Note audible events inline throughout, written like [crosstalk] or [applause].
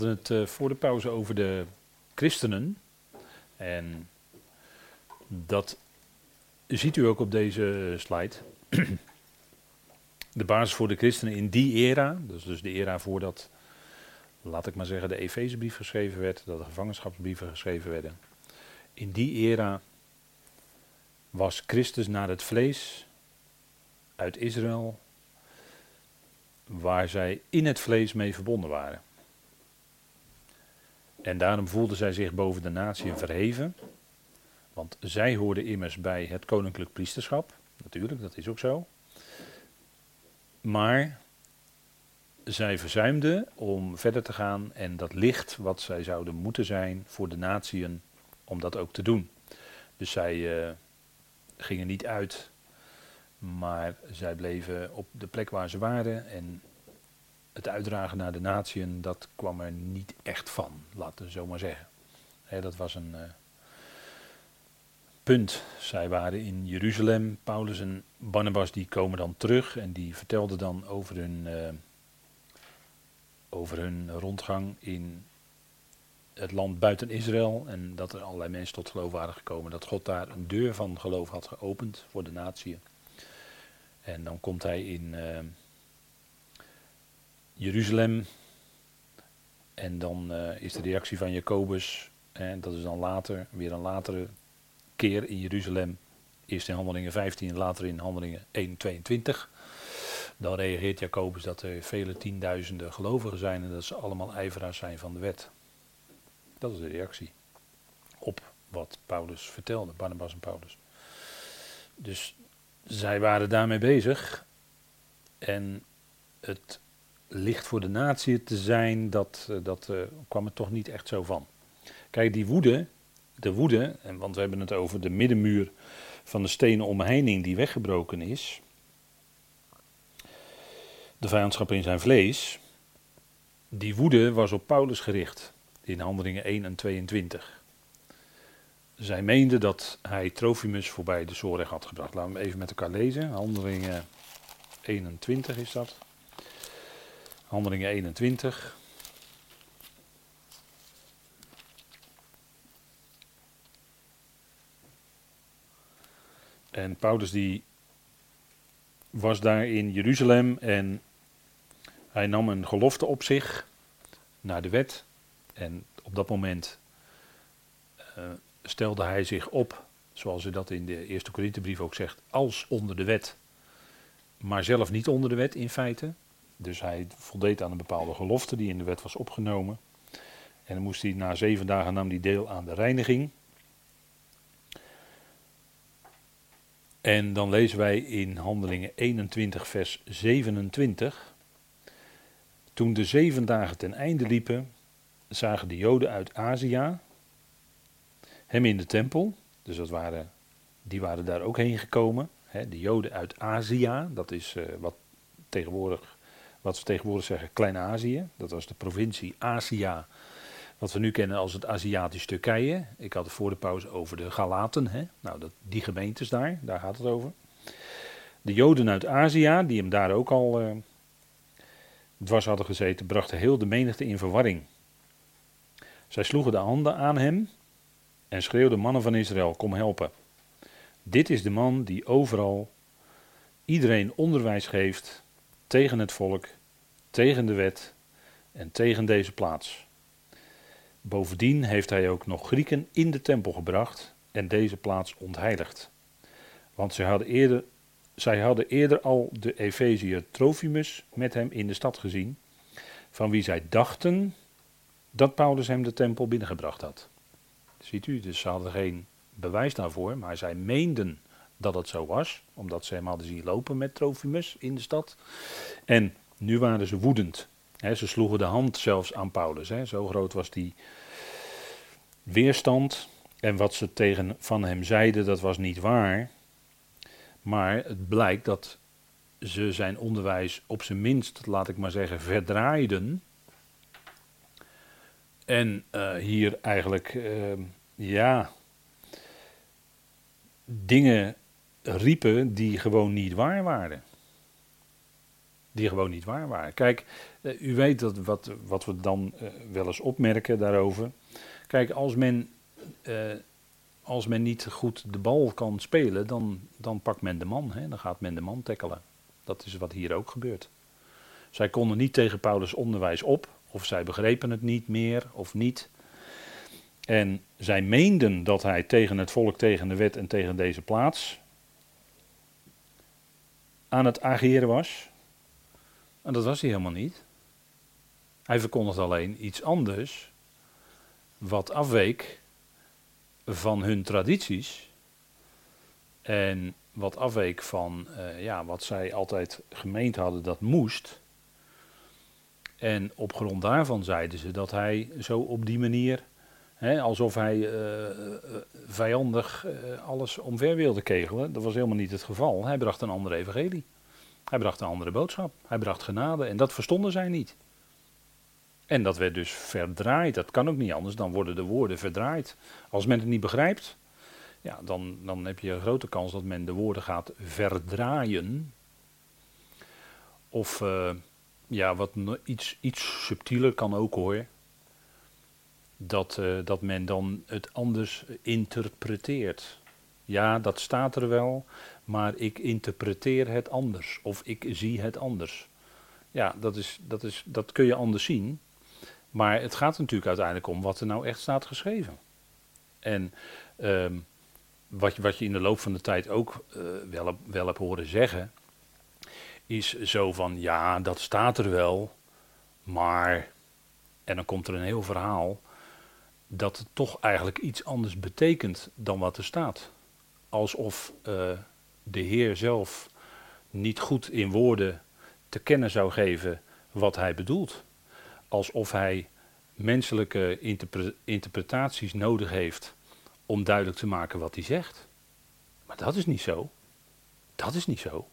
hadden het uh, voor de pauze over de christenen. En dat ziet u ook op deze slide. [clears throat] De basis voor de christenen in die era, dus, dus de era voordat, laat ik maar zeggen, de Efezebrief geschreven werd, dat de gevangenschapsbrieven geschreven werden. In die era was Christus naar het vlees uit Israël, waar zij in het vlees mee verbonden waren. En daarom voelden zij zich boven de natie verheven. Want zij hoorden immers bij het koninklijk priesterschap. Natuurlijk, dat is ook zo. Maar zij verzuimden om verder te gaan en dat licht wat zij zouden moeten zijn voor de natieën, om dat ook te doen. Dus zij uh, gingen niet uit, maar zij bleven op de plek waar ze waren en het uitdragen naar de natieën, dat kwam er niet echt van, laten we zo maar zeggen. dat was een uh, punt. Zij waren in Jeruzalem, Paulus en Barnabas die komen dan terug en die vertelden dan over hun, uh, over hun rondgang in het land buiten Israël en dat er allerlei mensen tot geloof waren gekomen, dat God daar een deur van geloof had geopend voor de natieën. En dan komt hij in... Uh, Jeruzalem. En dan uh, is de reactie van Jacobus, en dat is dan later, weer een latere keer in Jeruzalem. Eerst in handelingen 15 later in handelingen 1, 22. Dan reageert Jacobus dat er vele tienduizenden gelovigen zijn en dat ze allemaal ijveraars zijn van de wet. Dat is de reactie op wat Paulus vertelde, Barnabas en Paulus. Dus zij waren daarmee bezig. En het licht voor de natie te zijn, dat, eh, dat uh, kwam er toch niet echt zo van. Kijk, die woede, de woede, en want we hebben het over de middenmuur van de stenen omheining die weggebroken is. De vijandschap in zijn vlees. Die woede was op Paulus gericht in handelingen 1 en 22. Zij meende dat hij Trofimus voorbij de zorg had gebracht. Laten we even met elkaar lezen. Handelingen 21 is dat. Handelingen 21. En Paulus die was daar in Jeruzalem en hij nam een gelofte op zich naar de wet. En op dat moment uh, stelde hij zich op, zoals hij dat in de eerste Korinthebrief ook zegt, als onder de wet. Maar zelf niet onder de wet in feite. Dus hij voldeed aan een bepaalde gelofte die in de wet was opgenomen. En dan moest hij na zeven dagen nam hij deel aan de reiniging. En dan lezen wij in Handelingen 21, vers 27. Toen de zeven dagen ten einde liepen, zagen de Joden uit Azië hem in de tempel. Dus dat waren, die waren daar ook heen gekomen. de Joden uit Azië, dat is uh, wat tegenwoordig wat we tegenwoordig zeggen Klein-Azië. Dat was de provincie Azië, wat we nu kennen als het Aziatisch Turkije. Ik had het voor de pauze over de Galaten. Hè? Nou, dat, die gemeentes daar, daar gaat het over. De Joden uit Azië, die hem daar ook al uh, dwars hadden gezeten, brachten heel de menigte in verwarring. Zij sloegen de handen aan hem en schreeuwden: Mannen van Israël, kom helpen. Dit is de man die overal iedereen onderwijs geeft tegen het volk, tegen de wet en tegen deze plaats. Bovendien heeft hij ook nog Grieken in de tempel gebracht en deze plaats ontheiligd. Want zij hadden eerder, zij hadden eerder al de Efeziër Trofimus met hem in de stad gezien, van wie zij dachten dat Paulus hem de tempel binnengebracht had. Ziet u, dus ze hadden geen bewijs daarvoor, maar zij meenden dat het zo was, omdat ze hem hadden zien lopen met Trofimus in de stad. En nu waren ze woedend. ze sloegen de hand zelfs aan Paulus. Zo groot was die weerstand. En wat ze tegen van hem zeiden, dat was niet waar. Maar het blijkt dat ze zijn onderwijs op zijn minst, laat ik maar zeggen, verdraaiden. En uh, hier eigenlijk, uh, ja, dingen riepen die gewoon niet waar waren. Die gewoon niet waar waren. Kijk, eh, u weet dat wat, wat we dan uh, wel eens opmerken daarover. Kijk, als men, uh, als men niet goed de bal kan spelen, dan, dan pakt men de man. Hè? Dan gaat men de man tackelen. Dat is wat hier ook gebeurt. Zij konden niet tegen Paulus' onderwijs op, of zij begrepen het niet meer of niet. En zij meenden dat hij tegen het volk, tegen de wet en tegen deze plaats aan het ageren was. En dat was hij helemaal niet. Hij verkondigde alleen iets anders, wat afweek van hun tradities. En wat afweek van uh, ja, wat zij altijd gemeend hadden dat moest. En op grond daarvan zeiden ze dat hij zo op die manier, alsof hij uh, vijandig uh, alles omver wilde kegelen. Dat was helemaal niet het geval. Hij bracht een andere evangelie. Hij bracht een andere boodschap. Hij bracht genade en dat verstonden zij niet. En dat werd dus verdraaid. Dat kan ook niet anders, dan worden de woorden verdraaid. Als men het niet begrijpt, ja, dan, dan heb je een grote kans dat men de woorden gaat verdraaien. Of ja, wat iets, iets subtieler kan ook hoor. Dat, uh, dat men dan het anders interpreteert. Ja, dat staat er wel, maar ik interpreteer het anders. Of ik zie het anders. Ja, dat, is, dat, is, dat kun je anders zien. Maar het gaat natuurlijk uiteindelijk om wat er nou echt staat geschreven. En um, wat, wat je in de loop van de tijd ook uh, wel, wel hebt horen zeggen, is zo van ja, dat staat er wel, maar. En dan komt er een heel verhaal dat het toch eigenlijk iets anders betekent dan wat er staat. Alsof uh, de Heer zelf niet goed in woorden te kennen zou geven wat hij bedoelt. Alsof hij menselijke interpre interpretaties nodig heeft om duidelijk te maken wat hij zegt. Maar dat is niet zo. Dat is niet zo.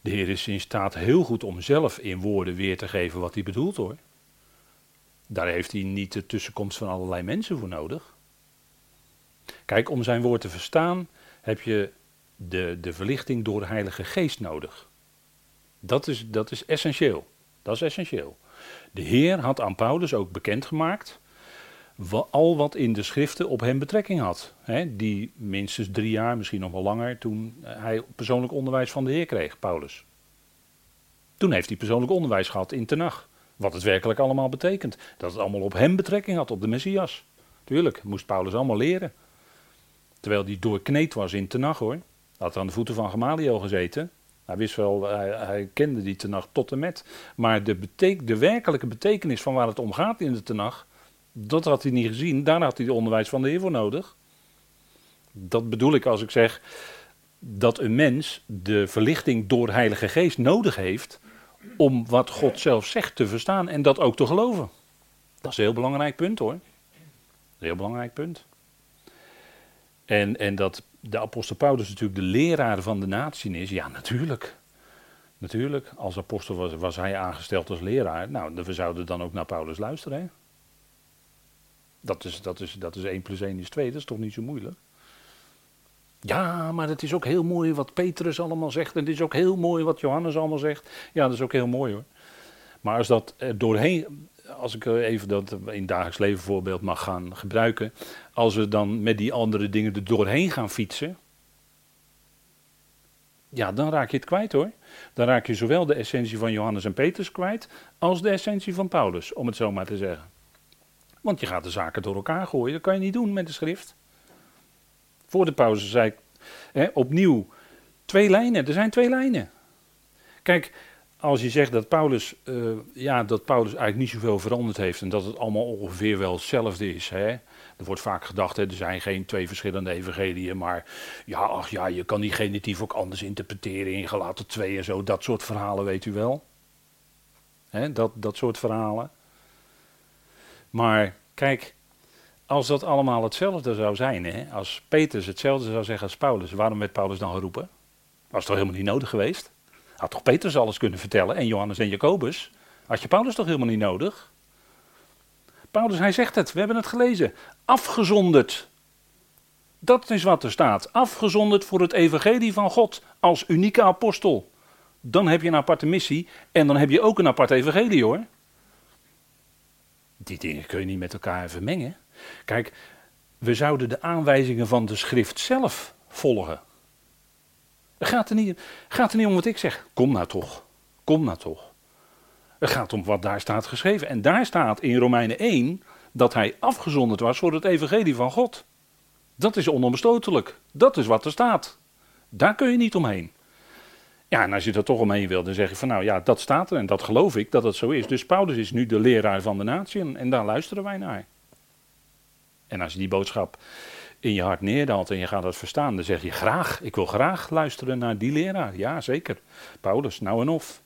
De Heer is in staat heel goed om zelf in woorden weer te geven wat hij bedoelt hoor. Daar heeft hij niet de tussenkomst van allerlei mensen voor nodig. Kijk, om zijn woord te verstaan heb je de, de verlichting door de Heilige Geest nodig. Dat is, dat is essentieel. Dat is essentieel. De Heer had aan Paulus ook bekendgemaakt al wat in de schriften op hem betrekking had. Hè, die minstens drie jaar, misschien nog wel langer, toen hij persoonlijk onderwijs van de Heer kreeg, Paulus. Toen heeft hij persoonlijk onderwijs gehad in Tenach. Wat het werkelijk allemaal betekent. Dat het allemaal op hem betrekking had, op de Messias. Tuurlijk, moest Paulus allemaal leren. Terwijl hij doorkneed was in Tenach hoor. Had aan de voeten van Gamaliel gezeten. Hij wist wel, hij, kende die Tenach tot en met. Maar de, de werkelijke betekenis van waar het om gaat in de Tenach, dat had hij niet gezien. Daar had hij het onderwijs van de Heer voor nodig. Dat bedoel ik als ik zeg dat een mens de verlichting door Heilige Geest nodig heeft om wat God zelf zegt te verstaan en dat ook te geloven. Dat is een heel belangrijk punt hoor. Een heel belangrijk punt. En, en dat de apostel Paulus natuurlijk de leraar van de natie is, ja natuurlijk. Natuurlijk, als apostel was, hij aangesteld als leraar. Nou, we zouden dan ook naar Paulus luisteren. Hè? Dat is, dat, is, dat is 1 plus 1 is 2, dat is toch niet zo moeilijk? Ja, maar het is ook heel mooi wat Petrus allemaal zegt. En het is ook heel mooi wat Johannes allemaal zegt. Ja, dat is ook heel mooi hoor. Maar als dat doorheen, als ik even dat in dagelijks leven voorbeeld mag gaan gebruiken. Als we dan met die andere dingen er doorheen gaan fietsen. Ja, dan raak je het kwijt hoor. Dan raak je zowel de essentie van Johannes en Petrus kwijt. als de essentie van Paulus, om het zo maar te zeggen. Want je gaat de zaken door elkaar gooien. Dat kan je niet doen met de schrift. Voor de pauze zei ik opnieuw twee lijnen. Er zijn twee lijnen. Kijk, als je zegt dat Paulus, uh, ja, dat Paulus eigenlijk niet zoveel veranderd heeft en dat het allemaal ongeveer wel hetzelfde is. Hè? Er wordt vaak gedacht, hè, er zijn geen twee verschillende evangeliën, maar ja, ach ja, je kan die genitief ook anders interpreteren in gelaten twee en zo. Dat soort verhalen weet u wel. Hè, dat, dat soort verhalen. Maar kijk, als dat allemaal hetzelfde zou zijn, hè, als Petrus hetzelfde zou zeggen als Paulus, waarom werd Paulus dan geroepen? Was toch helemaal niet nodig geweest? Had toch Petrus alles kunnen vertellen en Johannes en Jacobus? Had je Paulus toch helemaal niet nodig? Paulus, hij zegt het, we hebben het gelezen. Afgezonderd. Dat is wat er staat. Afgezonderd voor het evangelie van God als unieke apostel. dan heb je een aparte missie en dan heb je ook een apart evangelie hoor. Die dingen kun je niet met elkaar vermengen. Kijk, we zouden de aanwijzingen van de schrift zelf volgen. Het gaat er niet, gaat er niet om wat ik zeg. Kom nou toch. Kom nou toch. Het gaat om wat daar staat geschreven. En daar staat in Romeinen 1 dat hij afgezonderd was voor het evangelie van God. Dat is onomstotelijk. Dat is wat er staat. Daar kun je niet omheen. Ja, en als je er toch omheen wil, dan zeg je van nou ja, dat staat er en dat geloof ik dat het zo is. Dus Paulus is nu de leraar van de natie en daar luisteren wij naar. En als je die boodschap in je hart neerdaalt en je gaat dat verstaan, dan zeg je graag, ik wil graag luisteren naar die leraar. Ja, zeker. Paulus, nou en of.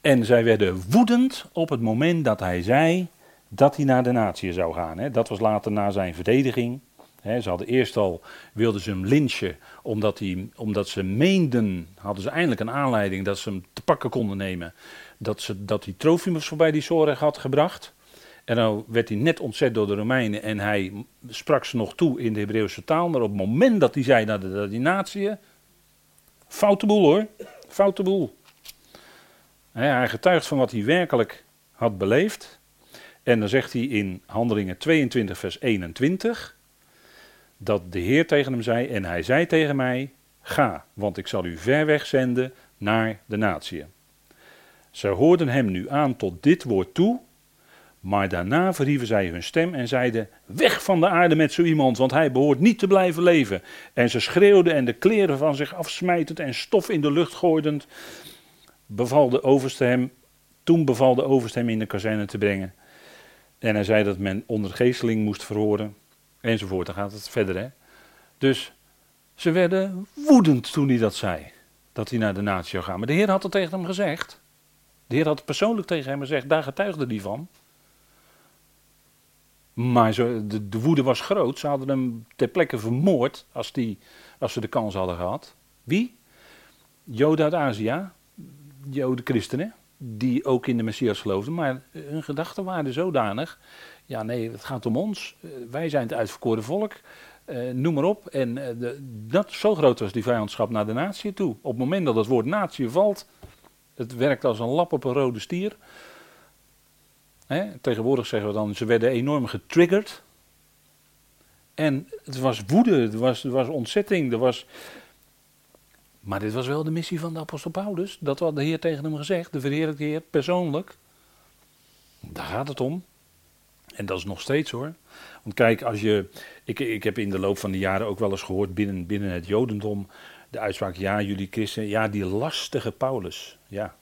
En zij werden woedend op het moment dat hij zei dat hij naar de natie zou gaan. Dat was later na zijn verdediging. ze hadden eerst al, wilden ze hem lynchen, omdat, hij, omdat ze meenden, hadden ze eindelijk een aanleiding dat ze hem te pakken konden nemen, dat, ze, dat hij Trofimus voorbij die zorg had gebracht. En dan werd hij net ontzet door de Romeinen en hij sprak ze nog toe in de Hebreeuwse taal. Maar op het moment dat hij zei naar de, die natie, foute boel hoor, foute boel. Hij getuigt van wat hij werkelijk had beleefd. En dan zegt hij in Handelingen 22, vers 21, dat de Heer tegen hem zei, en hij zei tegen mij, ga, want ik zal u ver weg zenden naar de natie. Ze hoorden hem nu aan tot dit woord toe, maar daarna verhieven zij hun stem en zeiden: Weg van de aarde met zo iemand, want hij behoort niet te blijven leven. En ze schreeuwden en de kleren van zich afsmijtend en stof in de lucht gooidend, beval de overste hem, toen beval de overste hem in de kazerne te brengen. En hij zei dat men onder geesteling moest verhoren, enzovoort. Dan gaat het verder, hè. Dus ze werden woedend toen hij dat zei, dat hij naar de natie zou gaan. Maar de Heer had het tegen hem gezegd. De Heer had het persoonlijk tegen hem gezegd, daar getuigde hij van. Maar de, de, woede was groot. Ze hadden hem ter plekke vermoord als, die, als ze de kans hadden gehad. Wie? Joden uit Azië. Joden christenen. Die ook in de Messias geloofden. Maar hun gedachten waren zodanig. Ja, nee, het gaat om ons. Eh, wij zijn het uitverkoren volk. Uh, noem maar op. En de, dat, zo groot was die vijandschap naar de natie toe. Op het moment dat het woord natie valt. Het werkt als een lap op een rode stier tegenwoordig zeggen we dan, ze werden enorm getriggerd. En het was woede, het was, was ontzetting, er was... Maar dit was wel de missie van de apostel Paulus. Dat had de Heer tegen hem gezegd, de verheerlijkte Heer, persoonlijk. Daar gaat het om. En dat is nog steeds hoor. Want kijk, als je. Ik, ik heb in de loop van de jaren ook wel eens gehoord binnen, binnen het Jodendom. De uitspraak: ja, jullie christen. Ja, die lastige Paulus. Ja.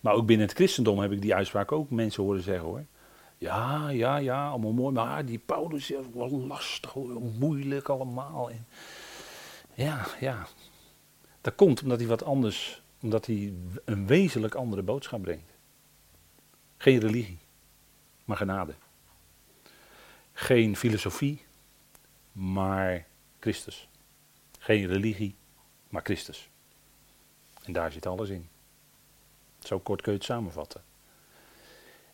Maar ook binnen het christendom heb ik die uitspraak ook mensen horen zeggen hoor. Ja, ja, ja, allemaal mooi. Maar die Paulus is wel lastig, moeilijk allemaal. En ja, ja. Dat komt omdat hij wat anders, omdat hij een wezenlijk andere boodschap brengt. Geen religie, maar genade. Geen filosofie, maar Christus. Geen religie, maar Christus. En daar zit alles in. Zo kort kun je het samenvatten.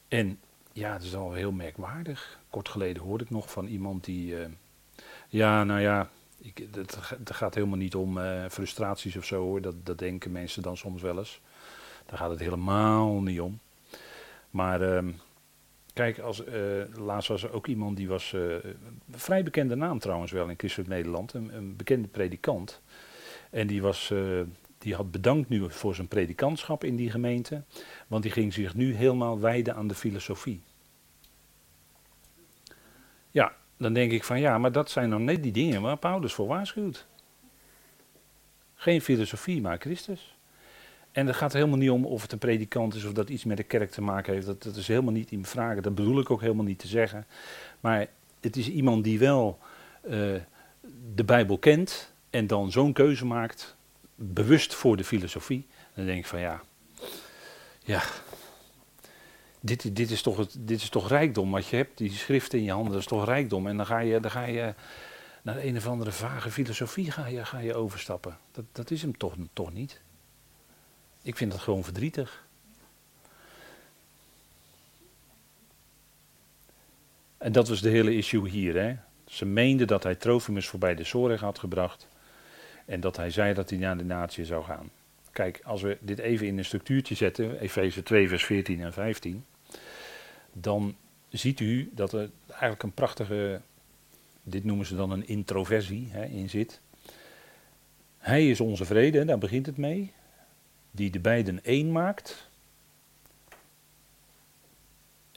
En ja, het is al heel merkwaardig. Kort geleden hoorde ik nog van iemand die. Uh, ja, nou ja, ik, het, gaat helemaal niet om uh, frustraties of zo hoor. Dat, dat denken mensen dan soms wel eens. Daar gaat het helemaal niet om. Maar uh, kijk, als, uh, laatst was er ook iemand die was. een vrij bekende naam trouwens wel in Christelijk Nederland. Een, een bekende predikant. En die was die had bedankt nu voor zijn predikantschap in die gemeente, want die ging zich nu helemaal wijden aan de filosofie. Ja, dan denk ik van ja, maar dat zijn dan net die dingen waar Paulus voor waarschuwt. Geen filosofie, maar Christus. En het gaat helemaal niet om of het een predikant is of dat iets met de kerk te maken heeft. Dat, dat is helemaal niet in vragen. Dat bedoel ik ook helemaal niet te zeggen. Maar het is iemand die wel uh, de Bijbel kent en dan zo'n keuze maakt bewust voor de filosofie. Dan denk ik van ja, ja, dit, dit, is toch het, dit is toch rijkdom wat je hebt, die schriften in je handen, dat is toch rijkdom. En dan ga je, dan ga je naar een of andere vage filosofie ga je, ga je overstappen. Dat, dat is hem toch, toch niet. Ik vind dat gewoon verdrietig. En dat was de hele issue hier. Hè. Ze meenden dat hij Trofimus voorbij de Zorg had gebracht. En dat hij zei dat hij naar de natie zou gaan. Kijk, als we dit even in een structuurtje zetten, Efeze 2, vers 14 en 15, dan ziet u dat er eigenlijk een prachtige, dit noemen ze dan een introversie hè, in zit. Hij is onze vrede, daar begint het mee, die de beiden één maakt.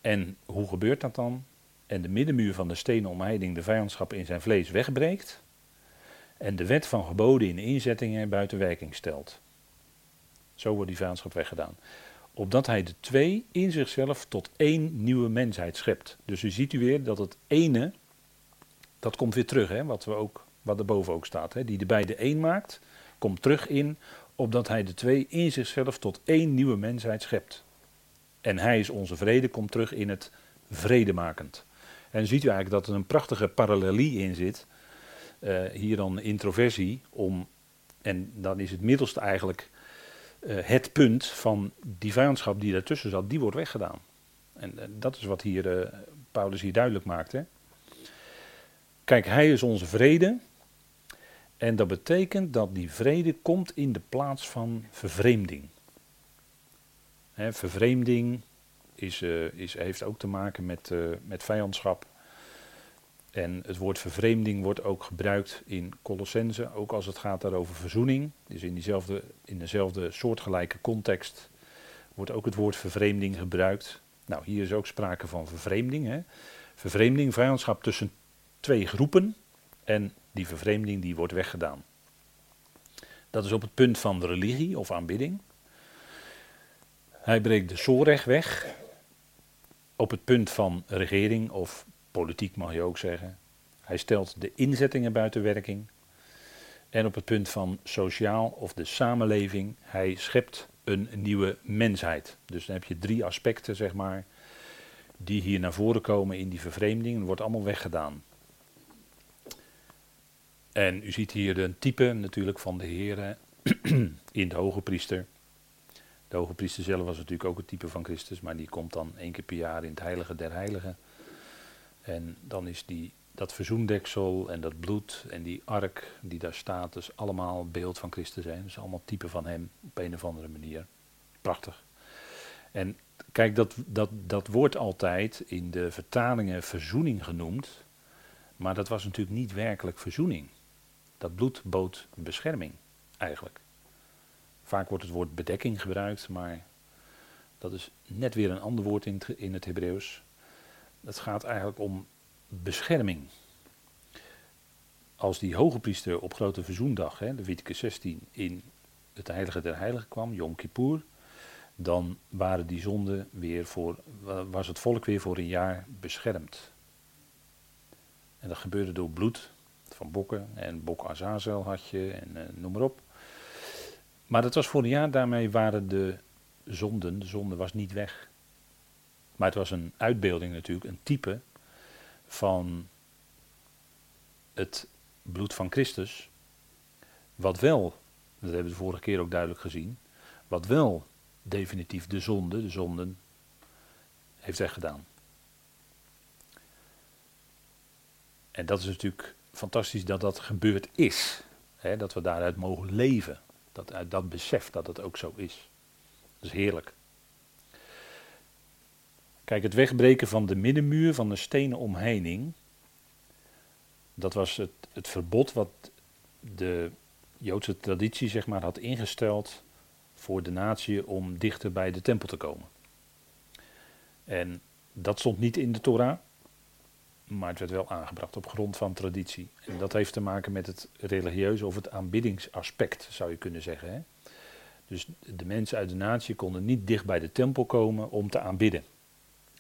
En hoe gebeurt dat dan? En de middenmuur van de stenen omheiding de vijandschap in zijn vlees wegbreekt. En de wet van geboden in inzettingen buiten werking stelt. Zo wordt die vijandschap weggedaan. Opdat hij de twee in zichzelf tot één nieuwe mensheid schept. Dus u ziet u weer dat het ene, dat komt weer terug, hè, wat, we ook, wat erboven ook staat. Hè, die de beide één maakt, komt terug in, opdat hij de twee in zichzelf tot één nieuwe mensheid schept. En hij is onze vrede, komt terug in het vredemakend. En ziet u eigenlijk dat er een prachtige parallelie in zit. Uh, hier dan introversie om, en dan is het middelste eigenlijk uh, het punt van die vijandschap die daartussen zat, die wordt weggedaan. En uh, dat is wat hier Paulus hier duidelijk maakt. Kijk, hij is onze vrede. En dat betekent dat die vrede komt in de plaats van vervreemding. Vervreemding is, is, heeft ook te maken met, met vijandschap. En het woord vervreemding wordt ook gebruikt in Colossense, ook als het gaat over verzoening. Dus in, diezelfde, in dezelfde soortgelijke context wordt ook het woord vervreemding gebruikt. Nou, hier is ook sprake van vervreemding. Hè. Vervreemding, vijandschap tussen twee groepen. En die vervreemding die wordt weggedaan. Dat is op het punt van religie of aanbidding. Hij breekt de Soreg weg. Op het punt van regering of politiek mag je ook zeggen. Hij stelt de inzettingen buiten werking. En op het punt van sociaal of de samenleving, hij schept een nieuwe mensheid. Dus dan heb je drie aspecten, zeg maar, die hier naar voren komen in die vervreemding. Het wordt allemaal weggedaan. En u ziet hier een type natuurlijk van de Heer [clears throat] in de hoge priester. De hoge priester zelf was natuurlijk ook het type van Christus, maar die komt dan één keer per jaar in het heilige der heiligen. En dan is die, dat verzoendeksel en dat bloed en die ark die daar staat, dus allemaal beeld van Christus zijn. Dus allemaal type van hem op een of andere manier. Prachtig. En kijk, dat, dat, dat wordt altijd in de vertalingen verzoening genoemd, maar dat was natuurlijk niet werkelijk verzoening. Dat bloed bood bescherming, eigenlijk. Vaak wordt het woord bedekking gebruikt, maar dat is net weer een ander woord in in het Hebreeuws. Het gaat eigenlijk om bescherming. Als die hoge priester op grote verzoendag, hè, Leviticus 16, in het heilige der heiligen kwam, Yom Kippur, dan waren die zonden weer voor, was het volk weer voor een jaar beschermd. En dat gebeurde door bloed van bokken en bok Azazel had je en uh, noem maar op. Maar dat was voor een jaar, daarmee waren de zonden, de zonde was niet weg. Maar het was een uitbeelding natuurlijk, een type van het bloed van Christus. Wat wel, dat hebben we de vorige keer ook duidelijk gezien, wat wel definitief de zonde, de zonden, heeft weggedaan. En dat is natuurlijk fantastisch dat dat gebeurd is. Hè, dat we daaruit mogen leven. Dat uit dat besef dat het ook zo is. Dat is heerlijk. Kijk, het wegbreken van de middenmuur van de stenen omheining. Dat was het, het verbod wat de Joodse traditie zeg maar, had ingesteld voor de natie om dichter bij de tempel te komen. En dat stond niet in de Torah maar het werd wel aangebracht op grond van traditie. En dat heeft te maken met het religieuze of het aanbiddingsaspect, zou je kunnen zeggen. Hè? Dus de mensen uit de natie konden niet dicht bij de tempel komen om te aanbidden.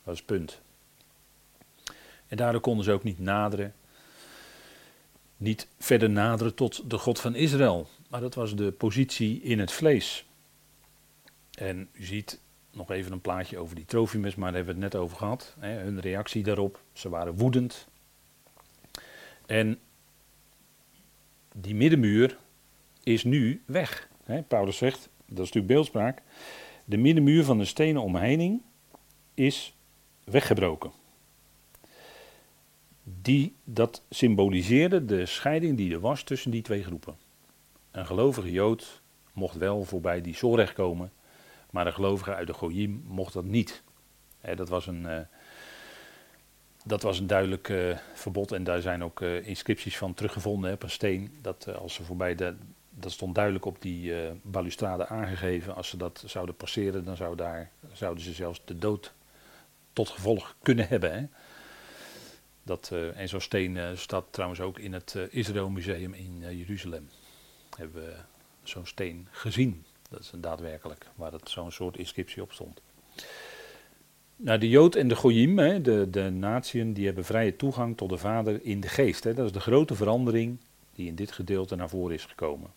Dat is punt. En daardoor konden ze ook niet naderen, niet verder naderen tot de God van Israël. Maar dat was de positie in het vlees. En u ziet nog even een plaatje over die Trofimus, maar daar hebben we het net over gehad. Hè, hun reactie daarop, ze waren woedend. En die middenmuur is nu weg. Hè. Paulus zegt, dat is natuurlijk beeldspraak, de middenmuur van de stenen omheining is weggebroken. Die, dat symboliseerde de scheiding die er was tussen die twee groepen. een gelovige Jood mocht wel voorbij die Zorg komen, maar een gelovige uit de Goyim mocht dat niet. dat, was een, uh, dat was een duidelijk uh, verbod en daar zijn ook uh, inscripties van teruggevonden op een steen. Dat als ze voorbij de, dat stond duidelijk op die balustrade aangegeven. Als ze dat zouden passeren, dan zou daar, zouden ze zelfs de dood tot gevolg kunnen hebben. Hè. Dat, en zo'n steen staat trouwens ook in het Israël Museum in Jeruzalem. Hebben we zo'n steen gezien. Dat is daadwerkelijk waar het zo'n soort inscriptie op stond. Nou, de Jood en de Goyim, hè, de, de natieën, die hebben vrije toegang tot de Vader in de geest. Hè. Dat is de grote verandering die in dit gedeelte naar voren is gekomen.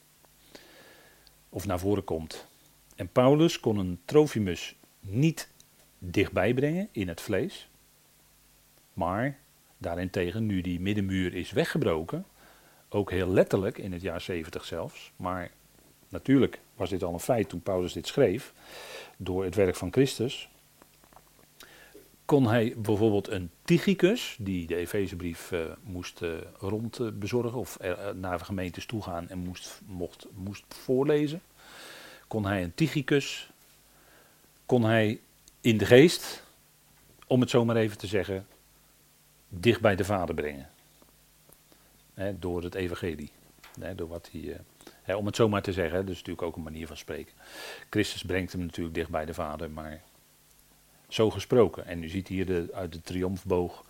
Of naar voren komt. En Paulus kon een Trofimus niet dichtbij brengen in het vlees. Maar daarentegen, nu die middenmuur is weggebroken, ook heel letterlijk in het jaar 70 zelfs, maar natuurlijk was dit al een feit toen Paulus dit schreef, door het werk van Christus, kon hij bijvoorbeeld een Tychicus, die de Efezebrief uh, moest uh, rond bezorgen of naar gemeentes toe gaan en moest, mocht, moest voorlezen, kon hij een Tychicus, kon hij in de geest, om het zo maar even te zeggen, dicht bij de Vader brengen. door het evangelie. door wat hij, om het zo maar te zeggen, dat is natuurlijk ook een manier van spreken. Christus brengt hem natuurlijk dicht bij de Vader, maar zo gesproken. En u ziet hier de, uit de triomfboog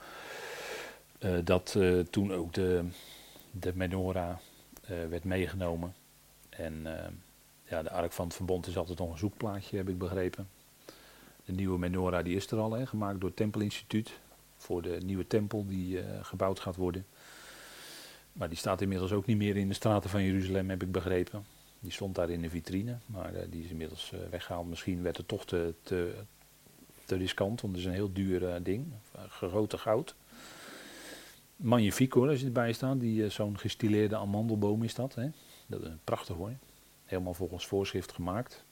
uh, dat uh, toen ook de, de menorah werd meegenomen. En ja, de ark van het verbond is altijd nog een zoekplaatje, heb ik begrepen. De nieuwe menorah die is er al, gemaakt door het Tempelinstituut. Voor de nieuwe tempel die gebouwd gaat worden. Maar die staat inmiddels ook niet meer in de straten van Jeruzalem, heb ik begrepen. Die stond daar in de vitrine, maar uh, die is inmiddels uh, weggehaald. Misschien werd het toch te, te, te riskant, want het is een heel duur ding. Gegoten goud. Magnifiek hoor, als je erbij staat. Die, zo'n gestileerde amandelboom is dat. Hè? Dat is prachtig hoor. Helemaal volgens voorschrift gemaakt.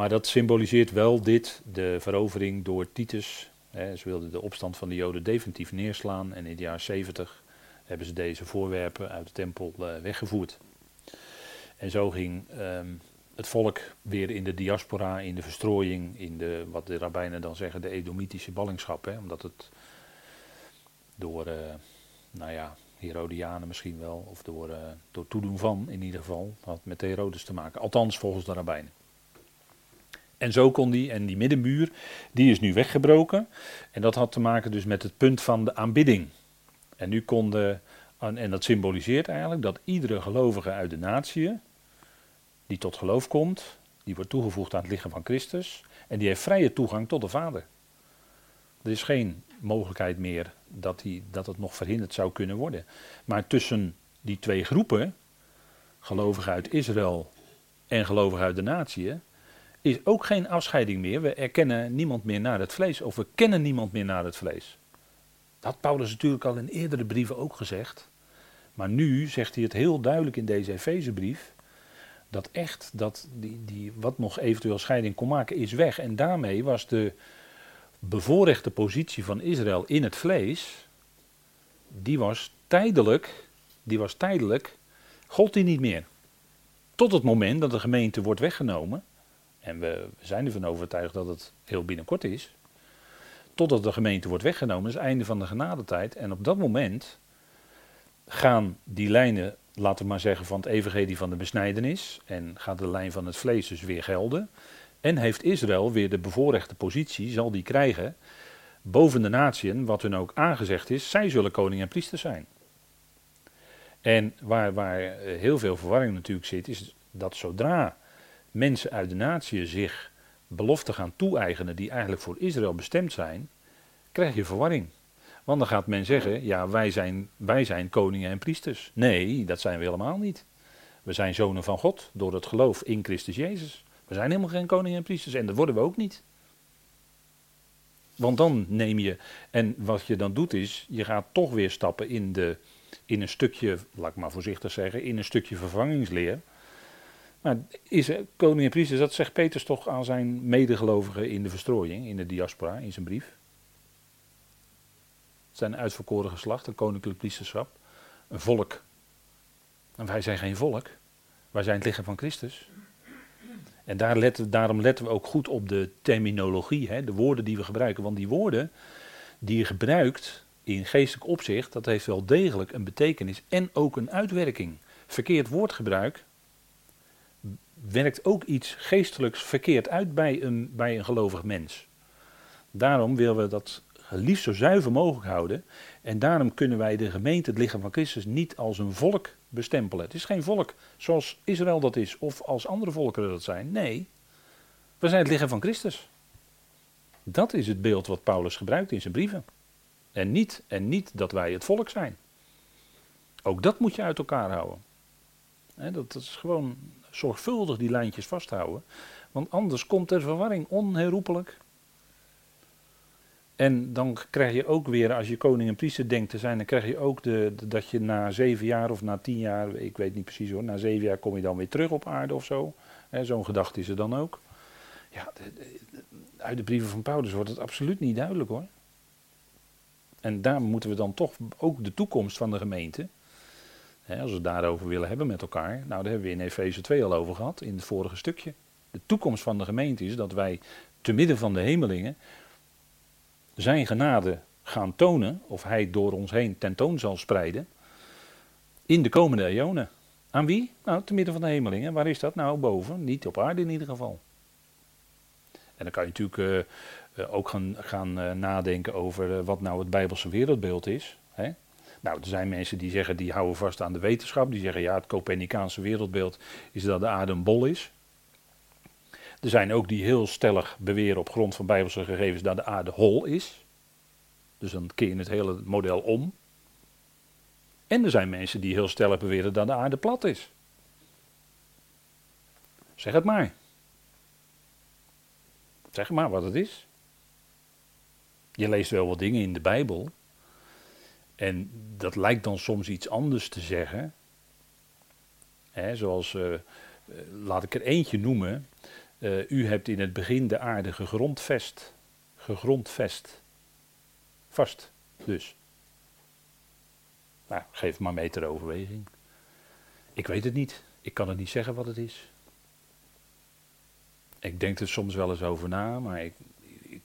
Maar dat symboliseert wel dit, de verovering door Titus. Hè, ze wilden de opstand van de Joden definitief neerslaan. En in het jaar 70 hebben ze deze voorwerpen uit de tempel uh, weggevoerd. En zo ging um, het volk weer in de diaspora, in de verstrooiing, in de, wat de rabbijnen dan zeggen, de Edomitische ballingschap. Hè, omdat het door, uh, nou ja, Herodianen misschien wel, of door, uh, door toedoen van in ieder geval, had met de Herodes te maken. Althans volgens de rabbijnen. En zo kon die, en die middenmuur, die is nu weggebroken. En dat had te maken dus met het punt van de aanbidding. En nu konden, en dat symboliseert eigenlijk dat iedere gelovige uit de natie, die tot geloof komt, die wordt toegevoegd aan het lichaam van Christus, en die heeft vrije toegang tot de Vader. Er is geen mogelijkheid meer dat, die, dat het nog verhinderd zou kunnen worden. Maar tussen die twee groepen, gelovigen uit Israël en gelovigen uit de natie, is ook geen afscheiding meer. We erkennen niemand meer naar het vlees, of we kennen niemand meer naar het vlees. Dat had Paulus natuurlijk al in eerdere brieven ook gezegd. Maar nu zegt hij het heel duidelijk in deze Efezebrief. Dat echt, dat die, die, wat nog eventueel scheiding kon maken, is weg. En daarmee was de bevoorrechte positie van Israël in het vlees, die was tijdelijk, die was tijdelijk, gold die niet meer. Tot het moment dat de gemeente wordt weggenomen, en we zijn ervan overtuigd dat het heel binnenkort is, totdat de gemeente wordt weggenomen, is het einde van de genadetijd. En op dat moment gaan die lijnen, laten we maar zeggen, van het evangelie van de besnijdenis en gaat de lijn van het vlees dus weer gelden. En heeft Israël weer de bevoorrechte positie, zal die krijgen, boven de natieën, wat hun ook aangezegd is, zij zullen koning en priester zijn. En waar, waar heel veel verwarring natuurlijk zit, is dat zodra mensen uit de natie zich beloften gaan toe-eigenen die eigenlijk voor Israël bestemd zijn, krijg je verwarring. Want dan gaat men zeggen, ja, wij zijn, wij zijn koningen en priesters. Nee, dat zijn we helemaal niet. We zijn zonen van God door het geloof in Christus Jezus. We zijn helemaal geen koningen en priesters en dat worden we ook niet. Want dan neem je, en wat je dan doet is, je gaat toch weer stappen in, de, in een stukje, laat ik maar voorzichtig zeggen, in een stukje vervangingsleer. Maar is koning en priester, dat zegt Petrus toch aan zijn medegelovigen in de verstrooiing, in de diaspora, in zijn brief. Het zijn uitverkoren geslacht, een koninklijk priesterschap, een volk. En wij zijn geen volk, Wij zijn het lichaam van Christus. En daar letten, daarom letten we ook goed op de terminologie, hè, de woorden die we gebruiken. Want die woorden die je gebruikt in geestelijk opzicht, dat heeft wel degelijk een betekenis en ook een uitwerking. Verkeerd woordgebruik werkt ook iets geestelijks verkeerd uit bij een, bij een gelovig mens. Daarom willen we dat liefst zo zuiver mogelijk houden. En daarom kunnen wij de gemeente, het lichaam van Christus, niet als een volk bestempelen. Het is geen volk zoals Israël dat is of als andere volkeren dat zijn. Nee, we zijn het lichaam van Christus. Dat is het beeld wat Paulus gebruikt in zijn brieven. En niet, en niet dat wij het volk zijn. Ook dat moet je uit elkaar houden. dat, dat is gewoon zorgvuldig die lijntjes vasthouden. Want anders komt er verwarring onherroepelijk. En dan krijg je ook weer, als je koning en priester denkt te zijn, dan krijg je ook de, dat je na zeven jaar of na tien jaar, ik weet niet precies hoor, na zeven jaar kom je dan weer terug op aarde of zo. Zo'n gedachte is er dan ook. Ja, uit de brieven van Paulus wordt het absoluut niet duidelijk hoor. En daar moeten we dan toch ook de toekomst van de gemeente, hè, als we het daarover willen hebben met elkaar, nou daar hebben we in Efeze 2 al over gehad, in het vorige stukje. De toekomst van de gemeente is dat wij te midden van de hemelingen zijn genade gaan tonen, of hij door ons heen tentoon zal spreiden, in de komende eonen. Aan wie? Nou, te midden van de hemelingen. Waar is dat? Nou, boven. Niet op aarde in ieder geval. En dan kan je natuurlijk uh, ook gaan, gaan uh, nadenken over wat nou het Bijbelse wereldbeeld is. Hè? Nou, er zijn mensen die zeggen, die houden vast aan de wetenschap. Die zeggen, ja, het Copernicaanse wereldbeeld is dat de aarde een bol is. Er zijn ook die heel stellig beweren op grond van bijbelse gegevens dat de aarde hol is. Dus dan keer je het hele model om. En er zijn mensen die heel stellig beweren dat de aarde plat is. Zeg het maar. Zeg maar wat het is. Je leest wel wat dingen in de Bijbel. En dat lijkt dan soms iets anders te zeggen. zoals, uh, laat ik er eentje noemen. Uh, u hebt in het begin de aarde gegrondvest. Gegrondvest. Vast, dus. Nou, geef maar mee ter overweging. Ik weet het niet. Ik kan het niet zeggen wat het is. Ik denk er soms wel eens over na, maar ik,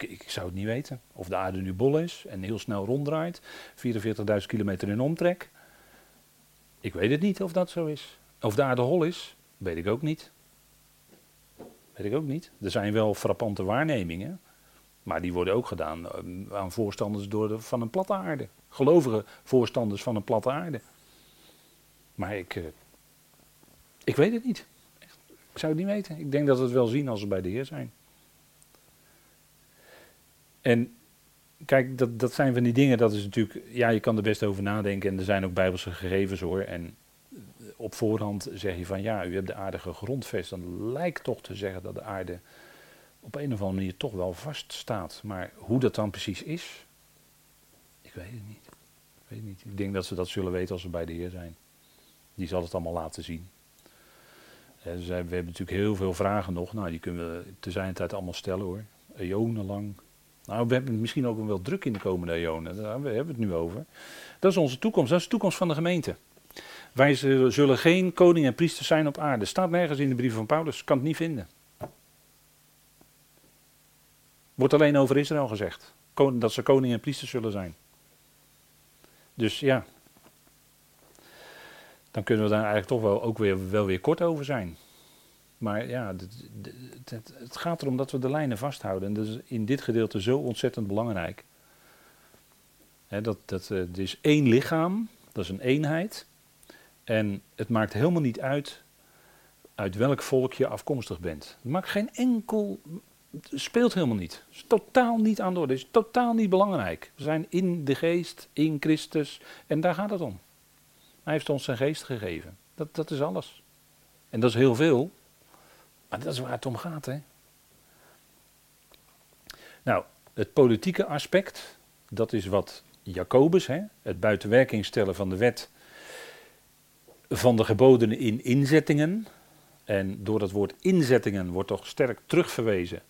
ik, zou het niet weten. Of de aarde nu bol is en heel snel ronddraait. 44.000 kilometer in omtrek. Ik weet het niet of dat zo is. Of de aarde hol is, weet ik ook niet. Weet ik ook niet. Er zijn wel frappante waarnemingen. Maar die worden ook gedaan eh, aan voorstanders door van een platte aarde. Gelovige voorstanders van een platte aarde. Maar ik, uh, ik weet het niet. Ik zou het niet weten. Ik denk dat we het wel zien als we bij de Heer zijn. En kijk, dat, dat zijn van die dingen, dat is natuurlijk, ja, je kan er best over nadenken en er zijn ook bijbelse gegevens hoor. En op voorhand zeg je van ja, u hebt de aarde gegrondvest. Dan lijkt toch te zeggen dat de aarde op een of andere manier toch wel vast staat. Maar hoe dat dan precies is, ik weet het niet. Ik weet niet. Ik denk dat ze dat zullen weten als ze bij de Heer zijn. Die zal het allemaal laten zien. dus we hebben natuurlijk heel veel vragen nog. Nou, die kunnen we te zijn tijd allemaal stellen hoor. Eonen lang. Nou, we hebben misschien ook wel druk in de komende eonen. Daar hebben we het nu over. Dat is onze toekomst. Dat is de toekomst van de gemeente. Wij zullen geen koning en priester zijn op aarde. Staat nergens in de brief van Paulus. Kan het niet vinden. Wordt alleen over Israël gezegd. Dat ze koning en priester zullen zijn. Dus ja. Dan kunnen we daar eigenlijk toch wel ook weer, wel weer kort over zijn. Maar ja, het, het, het gaat erom dat we de lijnen vasthouden. En dat is in dit gedeelte zo ontzettend belangrijk. dat, dat, er eh, is één lichaam, dat is een eenheid. En het maakt helemaal niet uit uit welk volk je afkomstig bent. Het maakt geen enkel. speelt helemaal niet. Het is totaal niet aan de orde. Het is totaal niet belangrijk. We zijn in de geest, in Christus. En daar gaat het om. Hij heeft ons zijn geest gegeven. Dat, dat is alles. En dat is heel veel. Maar dat is waar het om gaat, hè? Nou, het politieke aspect, dat is wat Jacobus, hè, het buitenwerking stellen van de wet van de geboden in inzettingen. En door dat woord inzettingen wordt toch sterk terugverwezen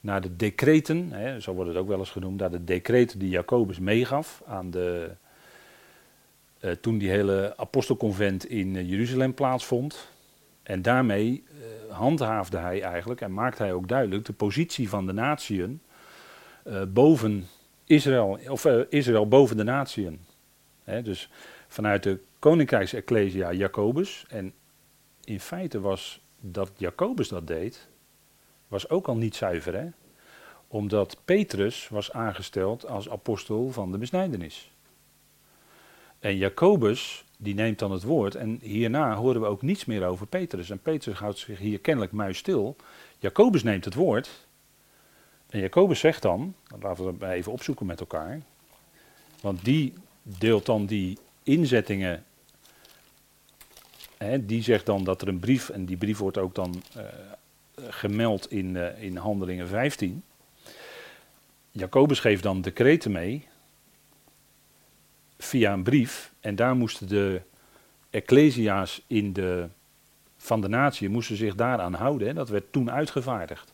naar de decreten, hè, zo wordt het ook wel eens genoemd, naar de decreten die Jacobus meegaf aan de, uh, toen die hele apostelconvent in uh, Jeruzalem plaatsvond. En daarmee uh, handhaafde hij eigenlijk en maakte hij ook duidelijk de positie van de natieën uh, boven Israël, of uh, Israël boven de natieën. dus vanuit de koninkrijksecclesia Jacobus. En in feite was dat Jacobus dat deed, was ook al niet zuiver. Hè? Omdat Petrus was aangesteld als apostel van de besnijdenis. En Jacobus, die neemt dan het woord. En hierna horen we ook niets meer over Petrus. En Petrus houdt zich hier kennelijk muisstil. Jacobus neemt het woord. En Jacobus zegt dan, laten we het even opzoeken met elkaar. Want die deelt dan die inzettingen. Hè, die zegt dan dat er een brief, en die brief wordt ook dan uh, gemeld in, uh, in Handelingen 15. Jacobus geeft dan decreten mee via een brief. En daar moesten de ecclesia's in de, van de natie moesten zich daaraan houden. Hè. Dat werd toen uitgevaardigd.